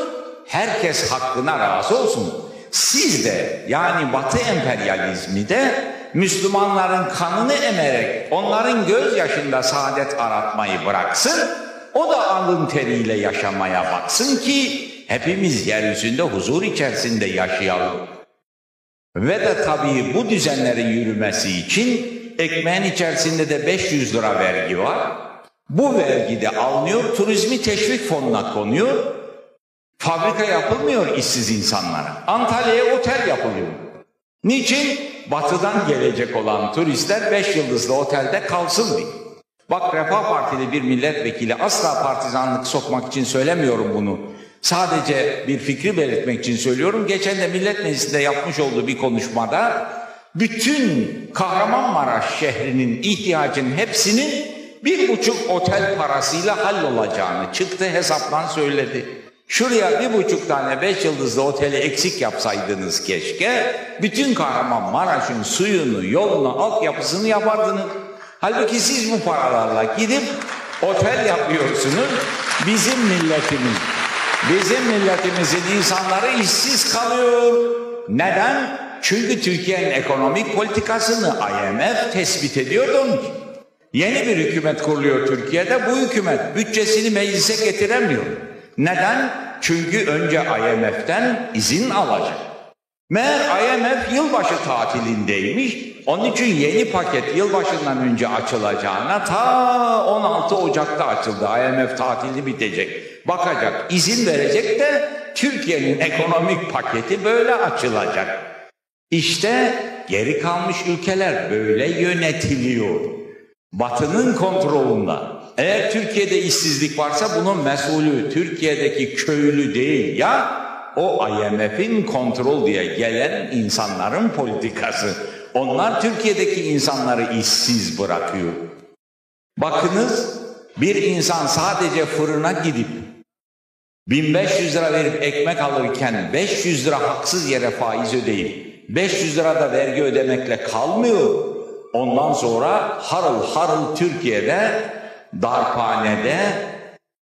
Herkes hakkına razı olsun. Siz de yani Batı emperyalizmi de Müslümanların kanını emerek onların gözyaşında saadet aratmayı bıraksın. O da alın teriyle yaşamaya baksın ki hepimiz yeryüzünde huzur içerisinde yaşayalım. Ve de tabii bu düzenlerin yürümesi için ekmeğin içerisinde de 500 lira vergi var. Bu vergi de alınıyor, turizmi teşvik fonuna konuyor. Fabrika yapılmıyor işsiz insanlara. Antalya'ya otel yapılıyor. Niçin? Batıdan gelecek olan turistler 5 yıldızlı otelde kalsın diye. Bak Refah Partili bir milletvekili asla partizanlık sokmak için söylemiyorum bunu. Sadece bir fikri belirtmek için söylüyorum. Geçen de Millet Meclisi'nde yapmış olduğu bir konuşmada bütün Kahramanmaraş şehrinin ihtiyacının hepsinin bir buçuk otel parasıyla hallolacağını çıktı hesaptan söyledi. Şuraya bir buçuk tane beş yıldızlı oteli eksik yapsaydınız keşke, bütün Kahramanmaraş'ın suyunu, yolunu, altyapısını yapardınız. Halbuki siz bu paralarla gidip otel yapıyorsunuz. Bizim milletimiz, bizim milletimizin insanları işsiz kalıyor. Neden? Çünkü Türkiye'nin ekonomik politikasını IMF tespit ediyordu onun için. Yeni bir hükümet kuruluyor Türkiye'de. Bu hükümet bütçesini meclise getiremiyor. Neden? Çünkü önce IMF'den izin alacak. Meğer IMF yılbaşı tatilindeymiş. Onun için yeni paket yılbaşından önce açılacağına ta 16 Ocak'ta açıldı. IMF tatili bitecek. Bakacak, izin verecek de Türkiye'nin ekonomik paketi böyle açılacak. İşte geri kalmış ülkeler böyle yönetiliyor. Batı'nın kontrolünde. Eğer Türkiye'de işsizlik varsa bunun mesulü Türkiye'deki köylü değil ya o IMF'in kontrol diye gelen insanların politikası. Onlar Türkiye'deki insanları işsiz bırakıyor. Bakınız bir insan sadece fırına gidip 1500 lira verip ekmek alırken 500 lira haksız yere faiz ödeyip 500 lira da vergi ödemekle kalmıyor. Ondan sonra harıl harıl Türkiye'de darphanede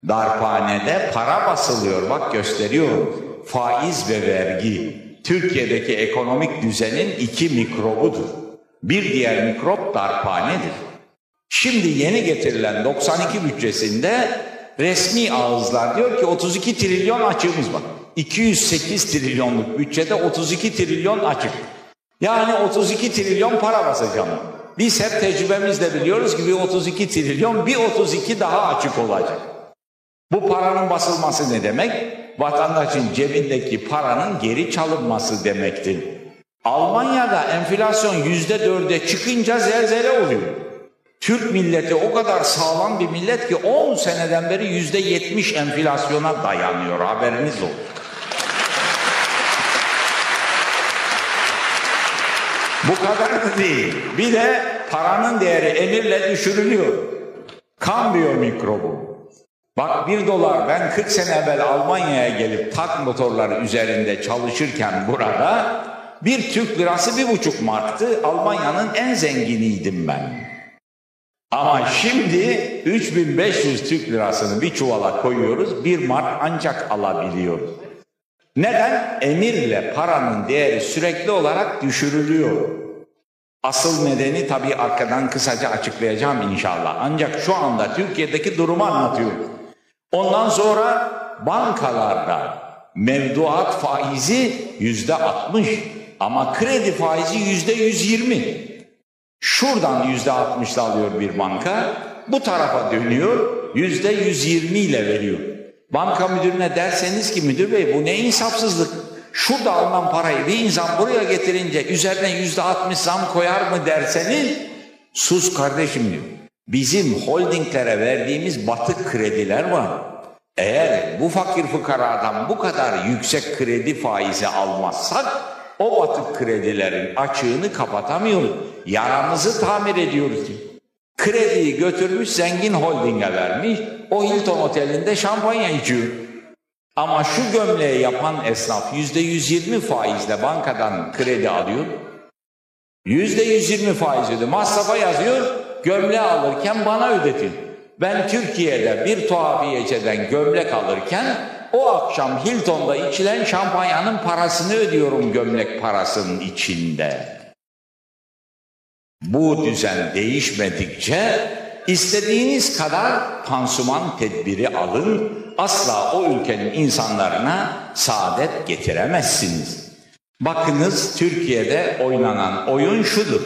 darphanede para basılıyor. Bak gösteriyorum. Faiz ve vergi Türkiye'deki ekonomik düzenin iki mikrobudur. Bir diğer mikrop darphanedir. Şimdi yeni getirilen 92 bütçesinde resmi ağızlar diyor ki 32 trilyon açığımız var. 208 trilyonluk bütçede 32 trilyon açık. Yani 32 trilyon para basacağım. Biz hep tecrübemizle biliyoruz ki bir 32 trilyon bir 32 daha açık olacak. Bu paranın basılması ne demek? Vatandaşın cebindeki paranın geri çalınması demektir. Almanya'da enflasyon yüzde dörde çıkınca zelzele oluyor. Türk milleti o kadar sağlam bir millet ki 10 seneden beri yüzde yetmiş enflasyona dayanıyor haberiniz olsun. Bu kadar da değil. Bir de paranın değeri emirle düşürülüyor. Kambiyo mikrobu. Bak bir dolar ben 40 sene evvel Almanya'ya gelip tak motorları üzerinde çalışırken burada bir Türk lirası bir buçuk marktı. Almanya'nın en zenginiydim ben. Ama şimdi 3500 Türk lirasını bir çuvala koyuyoruz. Bir mark ancak alabiliyoruz. Neden? Emirle paranın değeri sürekli olarak düşürülüyor. Asıl nedeni tabii arkadan kısaca açıklayacağım inşallah. Ancak şu anda Türkiye'deki durumu anlatıyorum. Ondan sonra bankalarda mevduat faizi yüzde 60 ama kredi faizi yüzde 120. Şuradan yüzde 60 alıyor bir banka, bu tarafa dönüyor, yüzde 120 ile veriyor. Banka müdürüne derseniz ki müdür bey bu ne insafsızlık. Şurada alınan parayı bir insan buraya getirince üzerine yüzde 60 zam koyar mı derseniz sus kardeşim diyor. Bizim holdinglere verdiğimiz batık krediler var. Eğer bu fakir fukaradan bu kadar yüksek kredi faizi almazsak o batık kredilerin açığını kapatamıyoruz. Yaramızı tamir ediyoruz diyor. Krediyi götürmüş zengin holdinge vermiş. O Hilton otelinde şampanya içiyor. Ama şu gömleği yapan esnaf yüzde yüz yirmi faizle bankadan kredi alıyor. Yüzde yüz yirmi faiz ödüyor. Masrafa yazıyor, gömleği alırken bana ödetiyor. Ben Türkiye'de bir tuhafiyeceden gömlek alırken o akşam Hilton'da içilen şampanyanın parasını ödüyorum gömlek parasının içinde. Bu düzen değişmedikçe istediğiniz kadar pansuman tedbiri alın, asla o ülkenin insanlarına saadet getiremezsiniz. Bakınız Türkiye'de oynanan oyun şudur.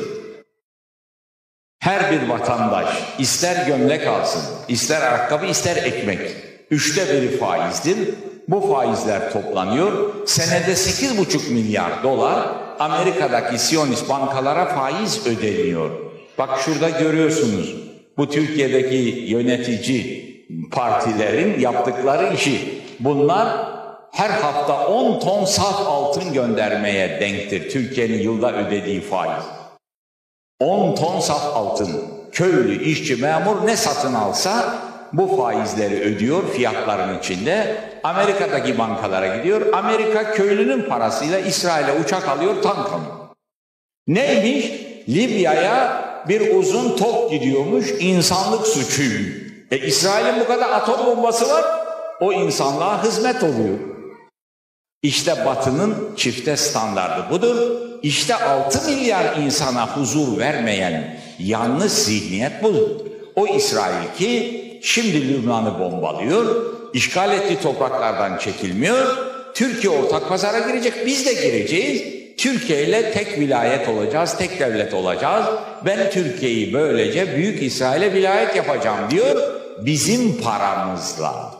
Her bir vatandaş ister gömlek alsın, ister ayakkabı, ister ekmek. Üçte biri faizdir. Bu faizler toplanıyor. Senede 8,5 milyar dolar Amerika'daki Siyonist bankalara faiz ödeniyor. Bak şurada görüyorsunuz. Bu Türkiye'deki yönetici partilerin yaptıkları işi. Bunlar her hafta 10 ton saf altın göndermeye denktir Türkiye'nin yılda ödediği faiz. 10 ton saf altın. Köylü, işçi, memur ne satın alsa bu faizleri ödüyor fiyatların içinde. Amerika'daki bankalara gidiyor. Amerika köylünün parasıyla İsrail'e uçak alıyor, tank alıyor. Neymiş? Libya'ya bir uzun top gidiyormuş insanlık suçuymuş. E İsrail'in bu kadar atom bombası var o insanlığa hizmet oluyor. İşte batının çifte standardı budur. İşte 6 milyar insana huzur vermeyen yanlış zihniyet budur. O İsrail ki şimdi Lübnan'ı bombalıyor, işgal ettiği topraklardan çekilmiyor, Türkiye ortak pazara girecek, biz de gireceğiz. Türkiye ile tek vilayet olacağız, tek devlet olacağız. Ben Türkiye'yi böylece Büyük İsrail'e vilayet yapacağım diyor. Bizim paramızla.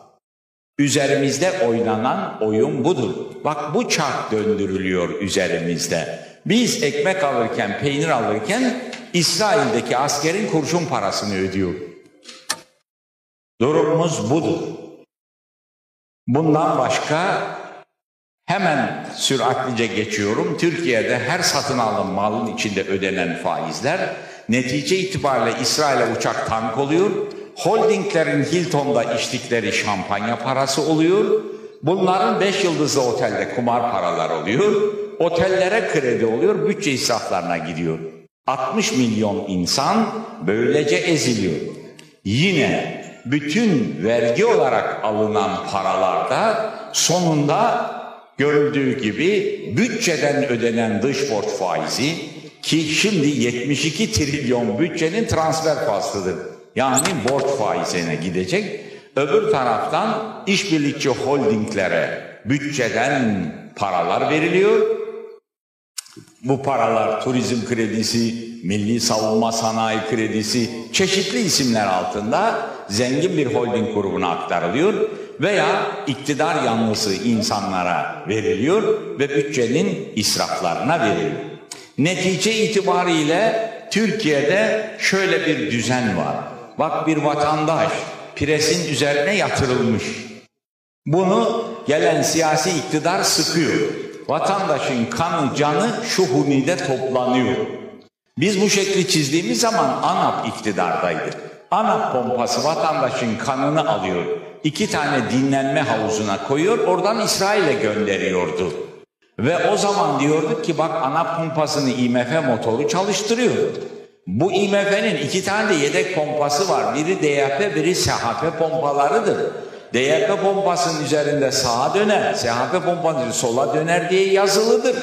Üzerimizde oynanan oyun budur. Bak bu çark döndürülüyor üzerimizde. Biz ekmek alırken, peynir alırken İsrail'deki askerin kurşun parasını ödüyor. Durumumuz budur. Bundan başka hemen süratlice geçiyorum. Türkiye'de her satın alın malın içinde ödenen faizler netice itibariyle İsrail'e uçak tank oluyor. Holdinglerin Hilton'da içtikleri şampanya parası oluyor. Bunların beş yıldızlı otelde kumar paralar oluyor. Otellere kredi oluyor, bütçe israflarına gidiyor. 60 milyon insan böylece eziliyor. Yine bütün vergi olarak alınan paralarda sonunda görüldüğü gibi bütçeden ödenen dış borç faizi ki şimdi 72 trilyon bütçenin transfer faslıdır. Yani borç faizine gidecek. Öbür taraftan işbirlikçi holdinglere bütçeden paralar veriliyor. Bu paralar turizm kredisi, milli savunma sanayi kredisi çeşitli isimler altında zengin bir holding grubuna aktarılıyor veya iktidar yanlısı insanlara veriliyor ve bütçenin israflarına veriliyor. Netice itibariyle Türkiye'de şöyle bir düzen var. Bak bir vatandaş presin üzerine yatırılmış. Bunu gelen siyasi iktidar sıkıyor. Vatandaşın kanı canı şu hunide toplanıyor. Biz bu şekli çizdiğimiz zaman ANAP iktidardaydı. ANAP pompası vatandaşın kanını alıyor. İki tane dinlenme havuzuna koyuyor, oradan İsrail'e gönderiyordu. Ve o zaman diyorduk ki bak ANAP pompasını IMF motoru çalıştırıyor. Bu IMF'nin iki tane de yedek pompası var. Biri DYP, biri SHP pompalarıdır. DYP pompasının üzerinde sağa döner, SHP pompasının sola döner diye yazılıdır.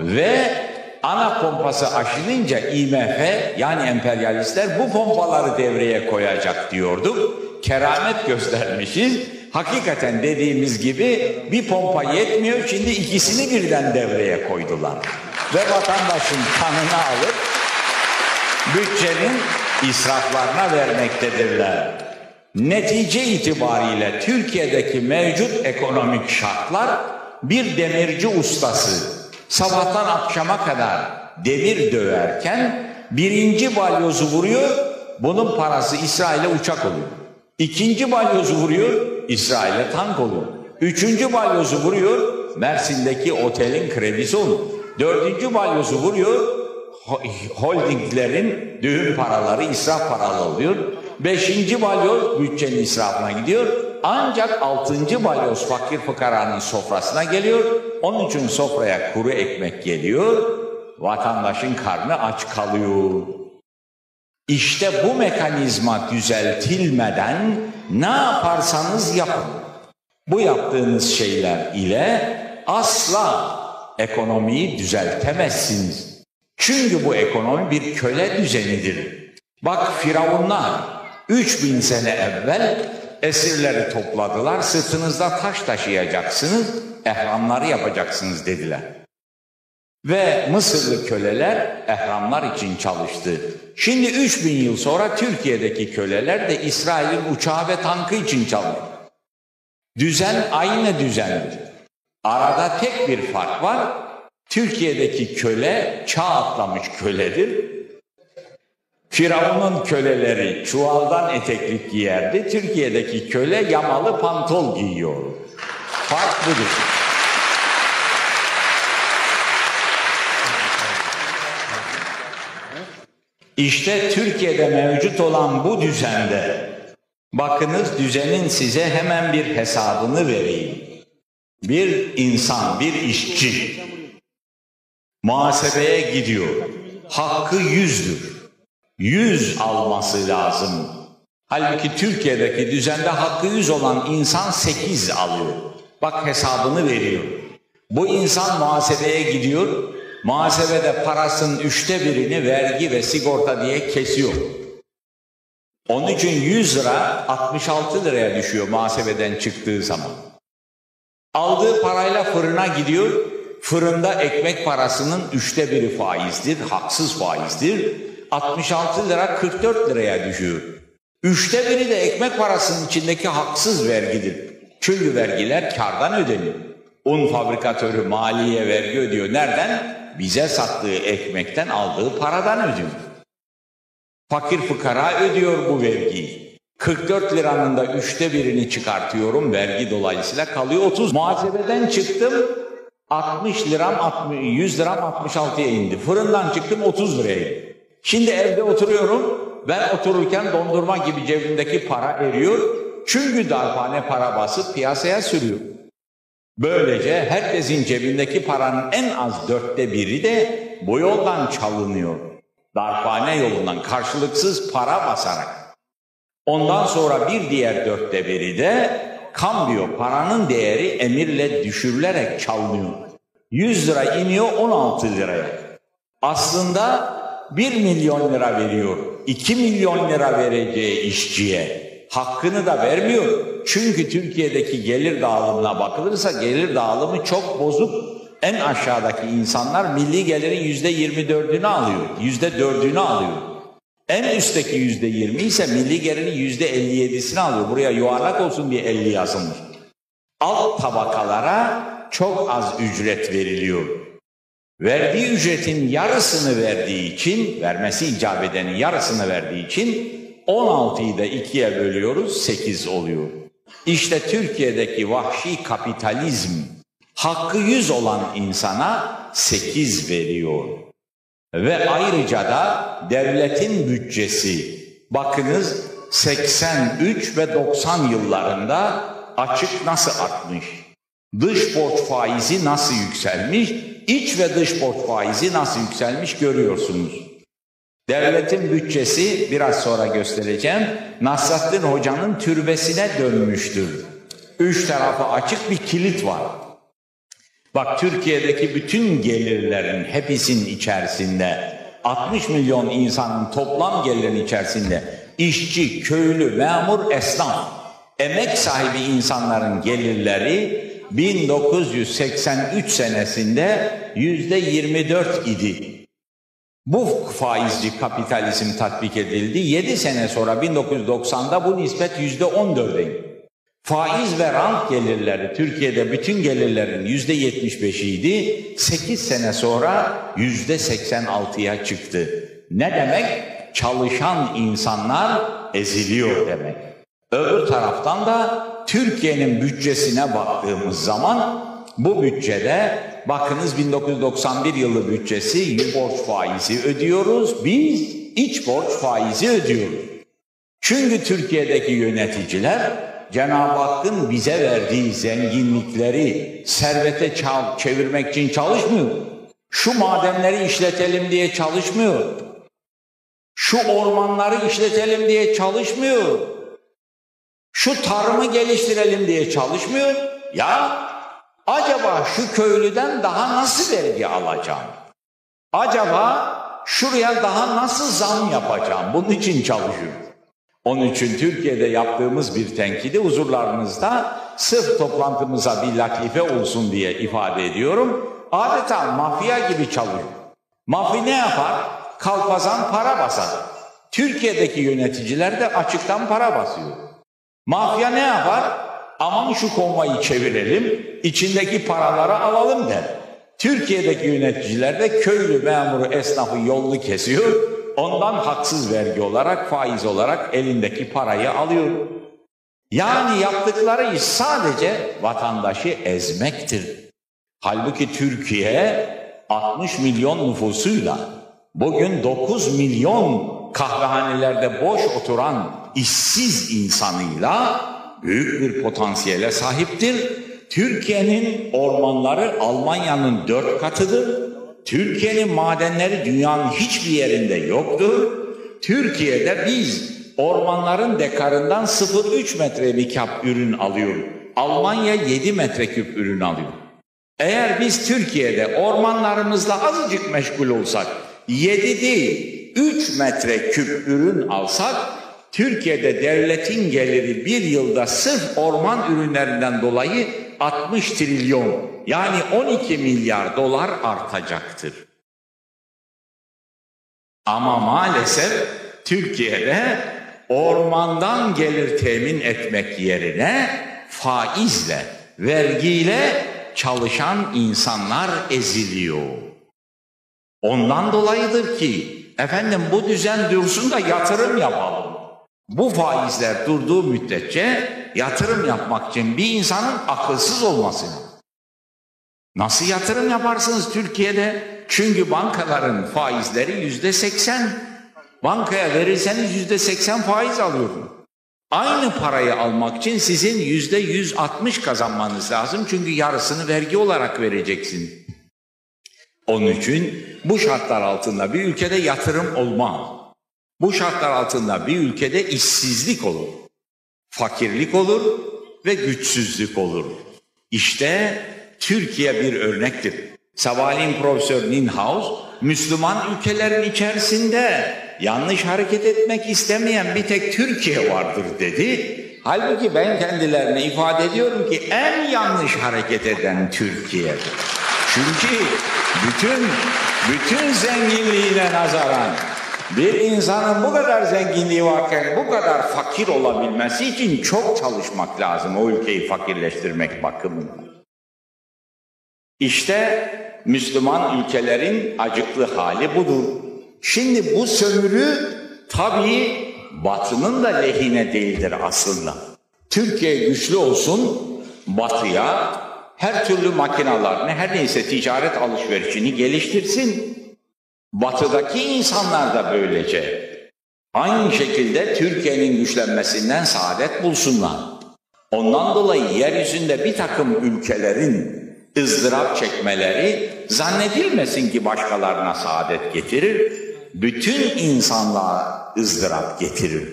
Ve ana pompası aşınınca IMF yani emperyalistler bu pompaları devreye koyacak diyorduk. Keramet göstermişiz. Hakikaten dediğimiz gibi bir pompa yetmiyor şimdi ikisini birden devreye koydular. Ve vatandaşın kanını alıp bütçenin israflarına vermektedirler. Netice itibariyle Türkiye'deki mevcut ekonomik şartlar bir demirci ustası sabahtan akşama kadar demir döverken birinci balyozu vuruyor, bunun parası İsrail'e uçak oluyor. İkinci balyozu vuruyor, İsrail'e tank oluyor. Üçüncü balyozu vuruyor, Mersin'deki otelin kredisi oluyor. Dördüncü balyozu vuruyor, holdinglerin düğün paraları israf paralı oluyor. Beşinci balyoz bütçenin israfına gidiyor. Ancak altıncı balyoz fakir fıkaranın sofrasına geliyor. Onun için sofraya kuru ekmek geliyor. Vatandaşın karnı aç kalıyor. İşte bu mekanizma düzeltilmeden ne yaparsanız yapın. Bu yaptığınız şeyler ile asla ekonomiyi düzeltemezsiniz. Çünkü bu ekonomi bir köle düzenidir. Bak firavunlar 3000 sene evvel esirleri topladılar. Sırtınızda taş taşıyacaksınız, ehramları yapacaksınız dediler. Ve Mısırlı köleler ehramlar için çalıştı. Şimdi 3000 yıl sonra Türkiye'deki köleler de İsrail'in uçağı ve tankı için çalışıyor. Düzen aynı düzendir. Arada tek bir fark var. Türkiye'deki köle çağ atlamış köledir. Firavun'un köleleri çuvaldan eteklik giyerdi. Türkiye'deki köle yamalı pantol giyiyor. Fark budur. İşte Türkiye'de mevcut olan bu düzende bakınız düzenin size hemen bir hesabını vereyim. Bir insan, bir işçi muhasebeye gidiyor. Hakkı yüzdür. 100 alması lazım. Halbuki Türkiye'deki düzende hakkı 100 olan insan 8 alıyor. Bak hesabını veriyor. Bu insan muhasebeye gidiyor. Muhasebede parasının üçte birini vergi ve sigorta diye kesiyor. Onun için 100 lira 66 liraya düşüyor muhasebeden çıktığı zaman. Aldığı parayla fırına gidiyor. Fırında ekmek parasının üçte biri faizdir, haksız faizdir. 66 lira 44 liraya düşüyor. Üçte biri de ekmek parasının içindeki haksız vergidir. Çünkü vergiler kardan ödeniyor. Un fabrikatörü maliye vergi ödüyor. Nereden? Bize sattığı ekmekten aldığı paradan ödüyor. Fakir fukara ödüyor bu vergiyi. 44 liranın da üçte birini çıkartıyorum vergi dolayısıyla kalıyor 30. Muhasebeden çıktım 60 liram 60, 100 liram 66'ya indi. Fırından çıktım 30 liraya Şimdi evde oturuyorum ben otururken dondurma gibi cebimdeki para eriyor. Çünkü darphane para basıp piyasaya sürüyor. Böylece herkesin cebindeki paranın en az dörtte biri de bu yoldan çalınıyor. Darphane yolundan karşılıksız para basarak. Ondan sonra bir diğer dörtte biri de kambiyo paranın değeri emirle düşürülerek çalınıyor. 100 lira iniyor 16 liraya. Aslında 1 milyon lira veriyor. 2 milyon lira vereceği işçiye. Hakkını da vermiyor. Çünkü Türkiye'deki gelir dağılımına bakılırsa gelir dağılımı çok bozuk. En aşağıdaki insanlar milli gelirin yüzde yirmi dördünü alıyor. Yüzde dördünü alıyor. En üstteki yüzde yirmi ise milli gelirin yüzde elli yedisini alıyor. Buraya yuvarlak olsun diye elli yazılmış. Alt tabakalara çok az ücret veriliyor. Verdiği ücretin yarısını verdiği için, vermesi icap edenin yarısını verdiği için 16'yı da ikiye bölüyoruz, 8 oluyor. İşte Türkiye'deki vahşi kapitalizm hakkı 100 olan insana 8 veriyor. Ve ayrıca da devletin bütçesi, bakınız 83 ve 90 yıllarında açık nasıl artmış? Dış borç faizi nasıl yükselmiş? İç ve dış borç faizi nasıl yükselmiş görüyorsunuz. Devletin bütçesi biraz sonra göstereceğim. Nasrattin Hoca'nın türbesine dönmüştür. Üç tarafı açık bir kilit var. Bak Türkiye'deki bütün gelirlerin hepsinin içerisinde 60 milyon insanın toplam gelirin içerisinde işçi, köylü, memur, esnaf, emek sahibi insanların gelirleri 1983 senesinde yüzde 24 idi. Bu faizci kapitalizm tatbik edildi. 7 sene sonra 1990'da bu nispet yüzde 14'e Faiz ve rant gelirleri Türkiye'de bütün gelirlerin yüzde 75'i idi. 8 sene sonra yüzde 86'ya çıktı. Ne demek? Çalışan insanlar eziliyor demek. Öbür taraftan da Türkiye'nin bütçesine baktığımız zaman bu bütçede bakınız 1991 yılı bütçesi borç faizi ödüyoruz. Biz iç borç faizi ödüyoruz. Çünkü Türkiye'deki yöneticiler Cenab-ı Hakk'ın bize verdiği zenginlikleri servete çal çevirmek için çalışmıyor. Şu madenleri işletelim diye çalışmıyor. Şu ormanları işletelim diye çalışmıyor. Şu tarımı geliştirelim diye çalışmıyor. Ya acaba şu köylüden daha nasıl vergi alacağım? Acaba şuraya daha nasıl zam yapacağım? Bunun için çalışıyor. Onun için Türkiye'de yaptığımız bir tenkidi huzurlarınızda sırf toplantımıza bir latife olsun diye ifade ediyorum. Adeta mafya gibi çalıyor. Mafya ne yapar? Kalpazan para basar. Türkiye'deki yöneticiler de açıktan para basıyor. Mafya ne yapar? Aman şu konvayı çevirelim, içindeki paraları alalım der. Türkiye'deki yöneticiler de köylü memuru esnafı yollu kesiyor, ondan haksız vergi olarak, faiz olarak elindeki parayı alıyor. Yani yaptıkları iş sadece vatandaşı ezmektir. Halbuki Türkiye 60 milyon nüfusuyla bugün 9 milyon kahvehanelerde boş oturan işsiz insanıyla büyük bir potansiyele sahiptir. Türkiye'nin ormanları Almanya'nın dört katıdır. Türkiye'nin madenleri dünyanın hiçbir yerinde yoktur. Türkiye'de biz ormanların dekarından 0,3 metreküp ürün alıyoruz. Almanya 7 metreküp ürün alıyor. Eğer biz Türkiye'de ormanlarımızla azıcık meşgul olsak, 7 değil 3 metreküp ürün alsak, Türkiye'de devletin geliri bir yılda sırf orman ürünlerinden dolayı 60 trilyon yani 12 milyar dolar artacaktır. Ama maalesef Türkiye'de ormandan gelir temin etmek yerine faizle, vergiyle çalışan insanlar eziliyor. Ondan dolayıdır ki efendim bu düzen dursun da yatırım yapalım. Bu faizler durduğu müddetçe yatırım yapmak için bir insanın akılsız olması Nasıl yatırım yaparsınız Türkiye'de? Çünkü bankaların faizleri yüzde seksen. Bankaya verirseniz yüzde seksen faiz alıyorsunuz. Aynı parayı almak için sizin yüzde yüz altmış kazanmanız lazım. Çünkü yarısını vergi olarak vereceksin. Onun için bu şartlar altında bir ülkede yatırım olmaz. Bu şartlar altında bir ülkede işsizlik olur. Fakirlik olur ve güçsüzlük olur. İşte Türkiye bir örnektir. Sabahleyin Profesör Ninhaus, Müslüman ülkelerin içerisinde yanlış hareket etmek istemeyen bir tek Türkiye vardır dedi. Halbuki ben kendilerine ifade ediyorum ki en yanlış hareket eden Türkiye'dir. Çünkü bütün bütün zenginliğine nazaran bir insanın bu kadar zenginliği varken bu kadar fakir olabilmesi için çok çalışmak lazım o ülkeyi fakirleştirmek bakımından. İşte Müslüman ülkelerin acıklı hali budur. Şimdi bu sömürü tabii batının da lehine değildir aslında. Türkiye güçlü olsun, batıya her türlü makinalarını, her neyse ticaret alışverişini geliştirsin. Batıdaki insanlar da böylece aynı şekilde Türkiye'nin güçlenmesinden saadet bulsunlar. Ondan dolayı yeryüzünde bir takım ülkelerin ızdırap çekmeleri zannedilmesin ki başkalarına saadet getirir, bütün insanlığa ızdırap getirir.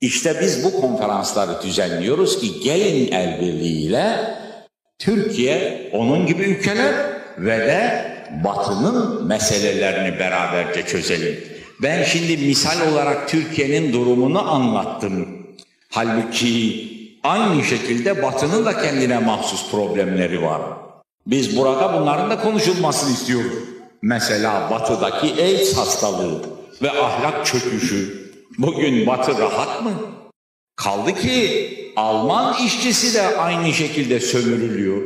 İşte biz bu konferansları düzenliyoruz ki gelin el birliğiyle Türkiye, onun gibi ülkeler ve de Batı'nın meselelerini beraberce çözelim. Ben şimdi misal olarak Türkiye'nin durumunu anlattım. Halbuki aynı şekilde Batı'nın da kendine mahsus problemleri var. Biz burada bunların da konuşulmasını istiyoruz. Mesela batıdaki AIDS hastalığı ve ahlak çöküşü. Bugün batı rahat mı? Kaldı ki Alman işçisi de aynı şekilde sömürülüyor.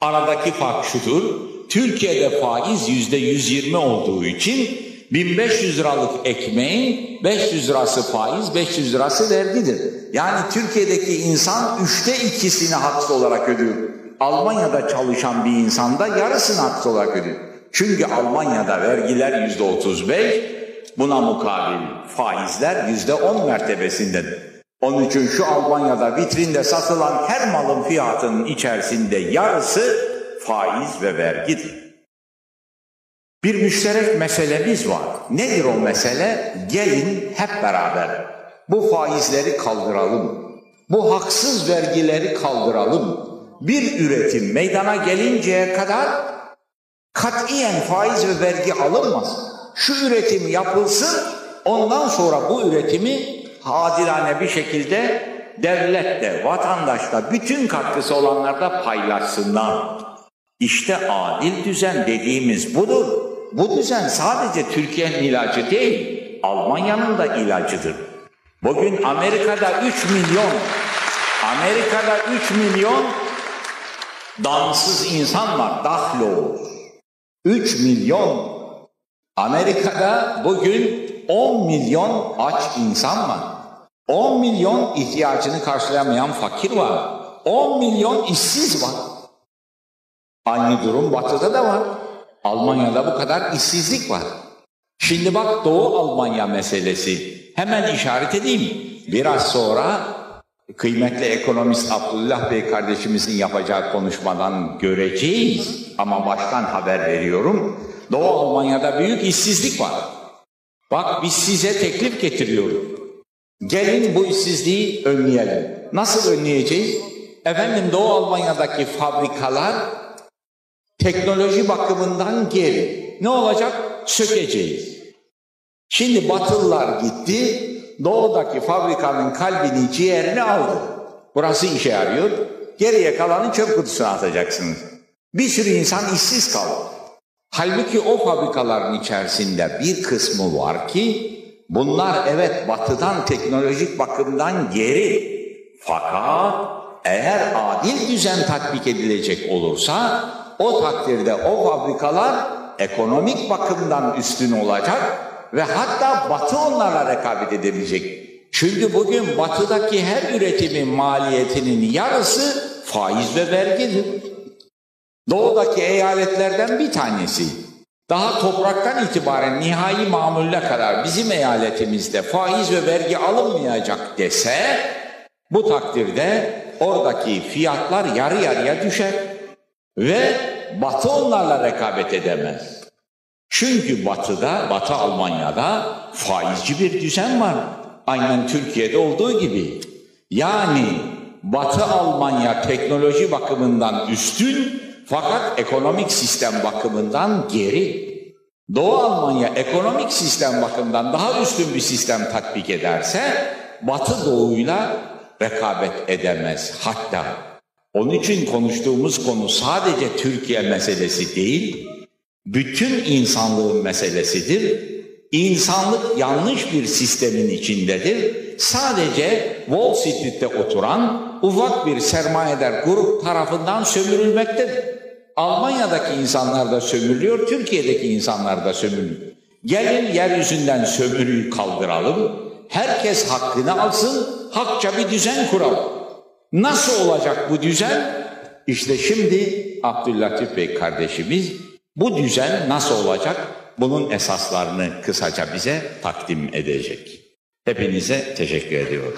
Aradaki fark şudur. Türkiye'de faiz yüzde 120 olduğu için 1500 liralık ekmeğin 500 lirası faiz, 500 lirası vergidir. Yani Türkiye'deki insan üçte ikisini haksız olarak ödüyor. Almanya'da çalışan bir insanda yarısını haksız olarak ödüyor. Çünkü Almanya'da vergiler yüzde 35, buna mukabil faizler yüzde 10 mertebesindedir. Onun için şu Almanya'da vitrinde satılan her malın fiyatının içerisinde yarısı faiz ve vergidir. Bir müşterek meselemiz var. Nedir o mesele? Gelin hep beraber bu faizleri kaldıralım. Bu haksız vergileri kaldıralım bir üretim meydana gelinceye kadar katiyen faiz ve vergi alınmaz. Şu üretim yapılsın, ondan sonra bu üretimi adilane bir şekilde devlet de, vatandaş da, bütün katkısı olanlar da paylaşsınlar. İşte adil düzen dediğimiz budur. Bu düzen sadece Türkiye'nin ilacı değil, Almanya'nın da ilacıdır. Bugün Amerika'da 3 milyon, Amerika'da 3 milyon dansız insan var, dahlo. 3 milyon. Amerika'da bugün 10 milyon aç insan var. 10 milyon ihtiyacını karşılayamayan fakir var. 10 milyon işsiz var. Aynı durum batıda da var. Almanya'da bu kadar işsizlik var. Şimdi bak Doğu Almanya meselesi. Hemen işaret edeyim. Biraz sonra kıymetli ekonomist Abdullah Bey kardeşimizin yapacağı konuşmadan göreceğiz. Ama baştan haber veriyorum. Doğu Almanya'da büyük işsizlik var. Bak biz size teklif getiriyoruz. Gelin bu işsizliği önleyelim. Nasıl önleyeceğiz? Efendim Doğu Almanya'daki fabrikalar teknoloji bakımından geri. Ne olacak? Sökeceğiz. Şimdi Batılılar gitti, Doğu'daki fabrikanın kalbini, ciğerini aldı. Burası işe yarıyor. Geriye kalanı çöp kutusuna atacaksınız. Bir sürü insan işsiz kaldı. Halbuki o fabrikaların içerisinde bir kısmı var ki bunlar evet batıdan teknolojik bakımdan geri. Fakat eğer adil düzen tatbik edilecek olursa o takdirde o fabrikalar ekonomik bakımdan üstün olacak ve hatta batı onlarla rekabet edebilecek. Çünkü bugün batıdaki her üretimin maliyetinin yarısı faiz ve vergidir. Doğudaki eyaletlerden bir tanesi. Daha topraktan itibaren nihai mamulle kadar bizim eyaletimizde faiz ve vergi alınmayacak dese bu takdirde oradaki fiyatlar yarı yarıya düşer ve Batı onlarla rekabet edemez. Çünkü Batı'da, Batı Almanya'da faizci bir düzen var. Aynen Türkiye'de olduğu gibi. Yani Batı Almanya teknoloji bakımından üstün fakat ekonomik sistem bakımından geri. Doğu Almanya ekonomik sistem bakımından daha üstün bir sistem tatbik ederse Batı Doğu'yla rekabet edemez. Hatta onun için konuştuğumuz konu sadece Türkiye meselesi değil, bütün insanlığın meselesidir. İnsanlık yanlış bir sistemin içindedir. Sadece Wall Street'te oturan ufak bir sermayedar grup tarafından sömürülmektedir. Almanya'daki insanlar da sömürülüyor, Türkiye'deki insanlar da sömürülüyor. Gelin yeryüzünden sömürüyü kaldıralım, herkes hakkını alsın, hakça bir düzen kuralım. Nasıl olacak bu düzen? İşte şimdi Abdüllatif Bey kardeşimiz bu düzen nasıl olacak? Bunun esaslarını kısaca bize takdim edecek. Hepinize teşekkür ediyorum.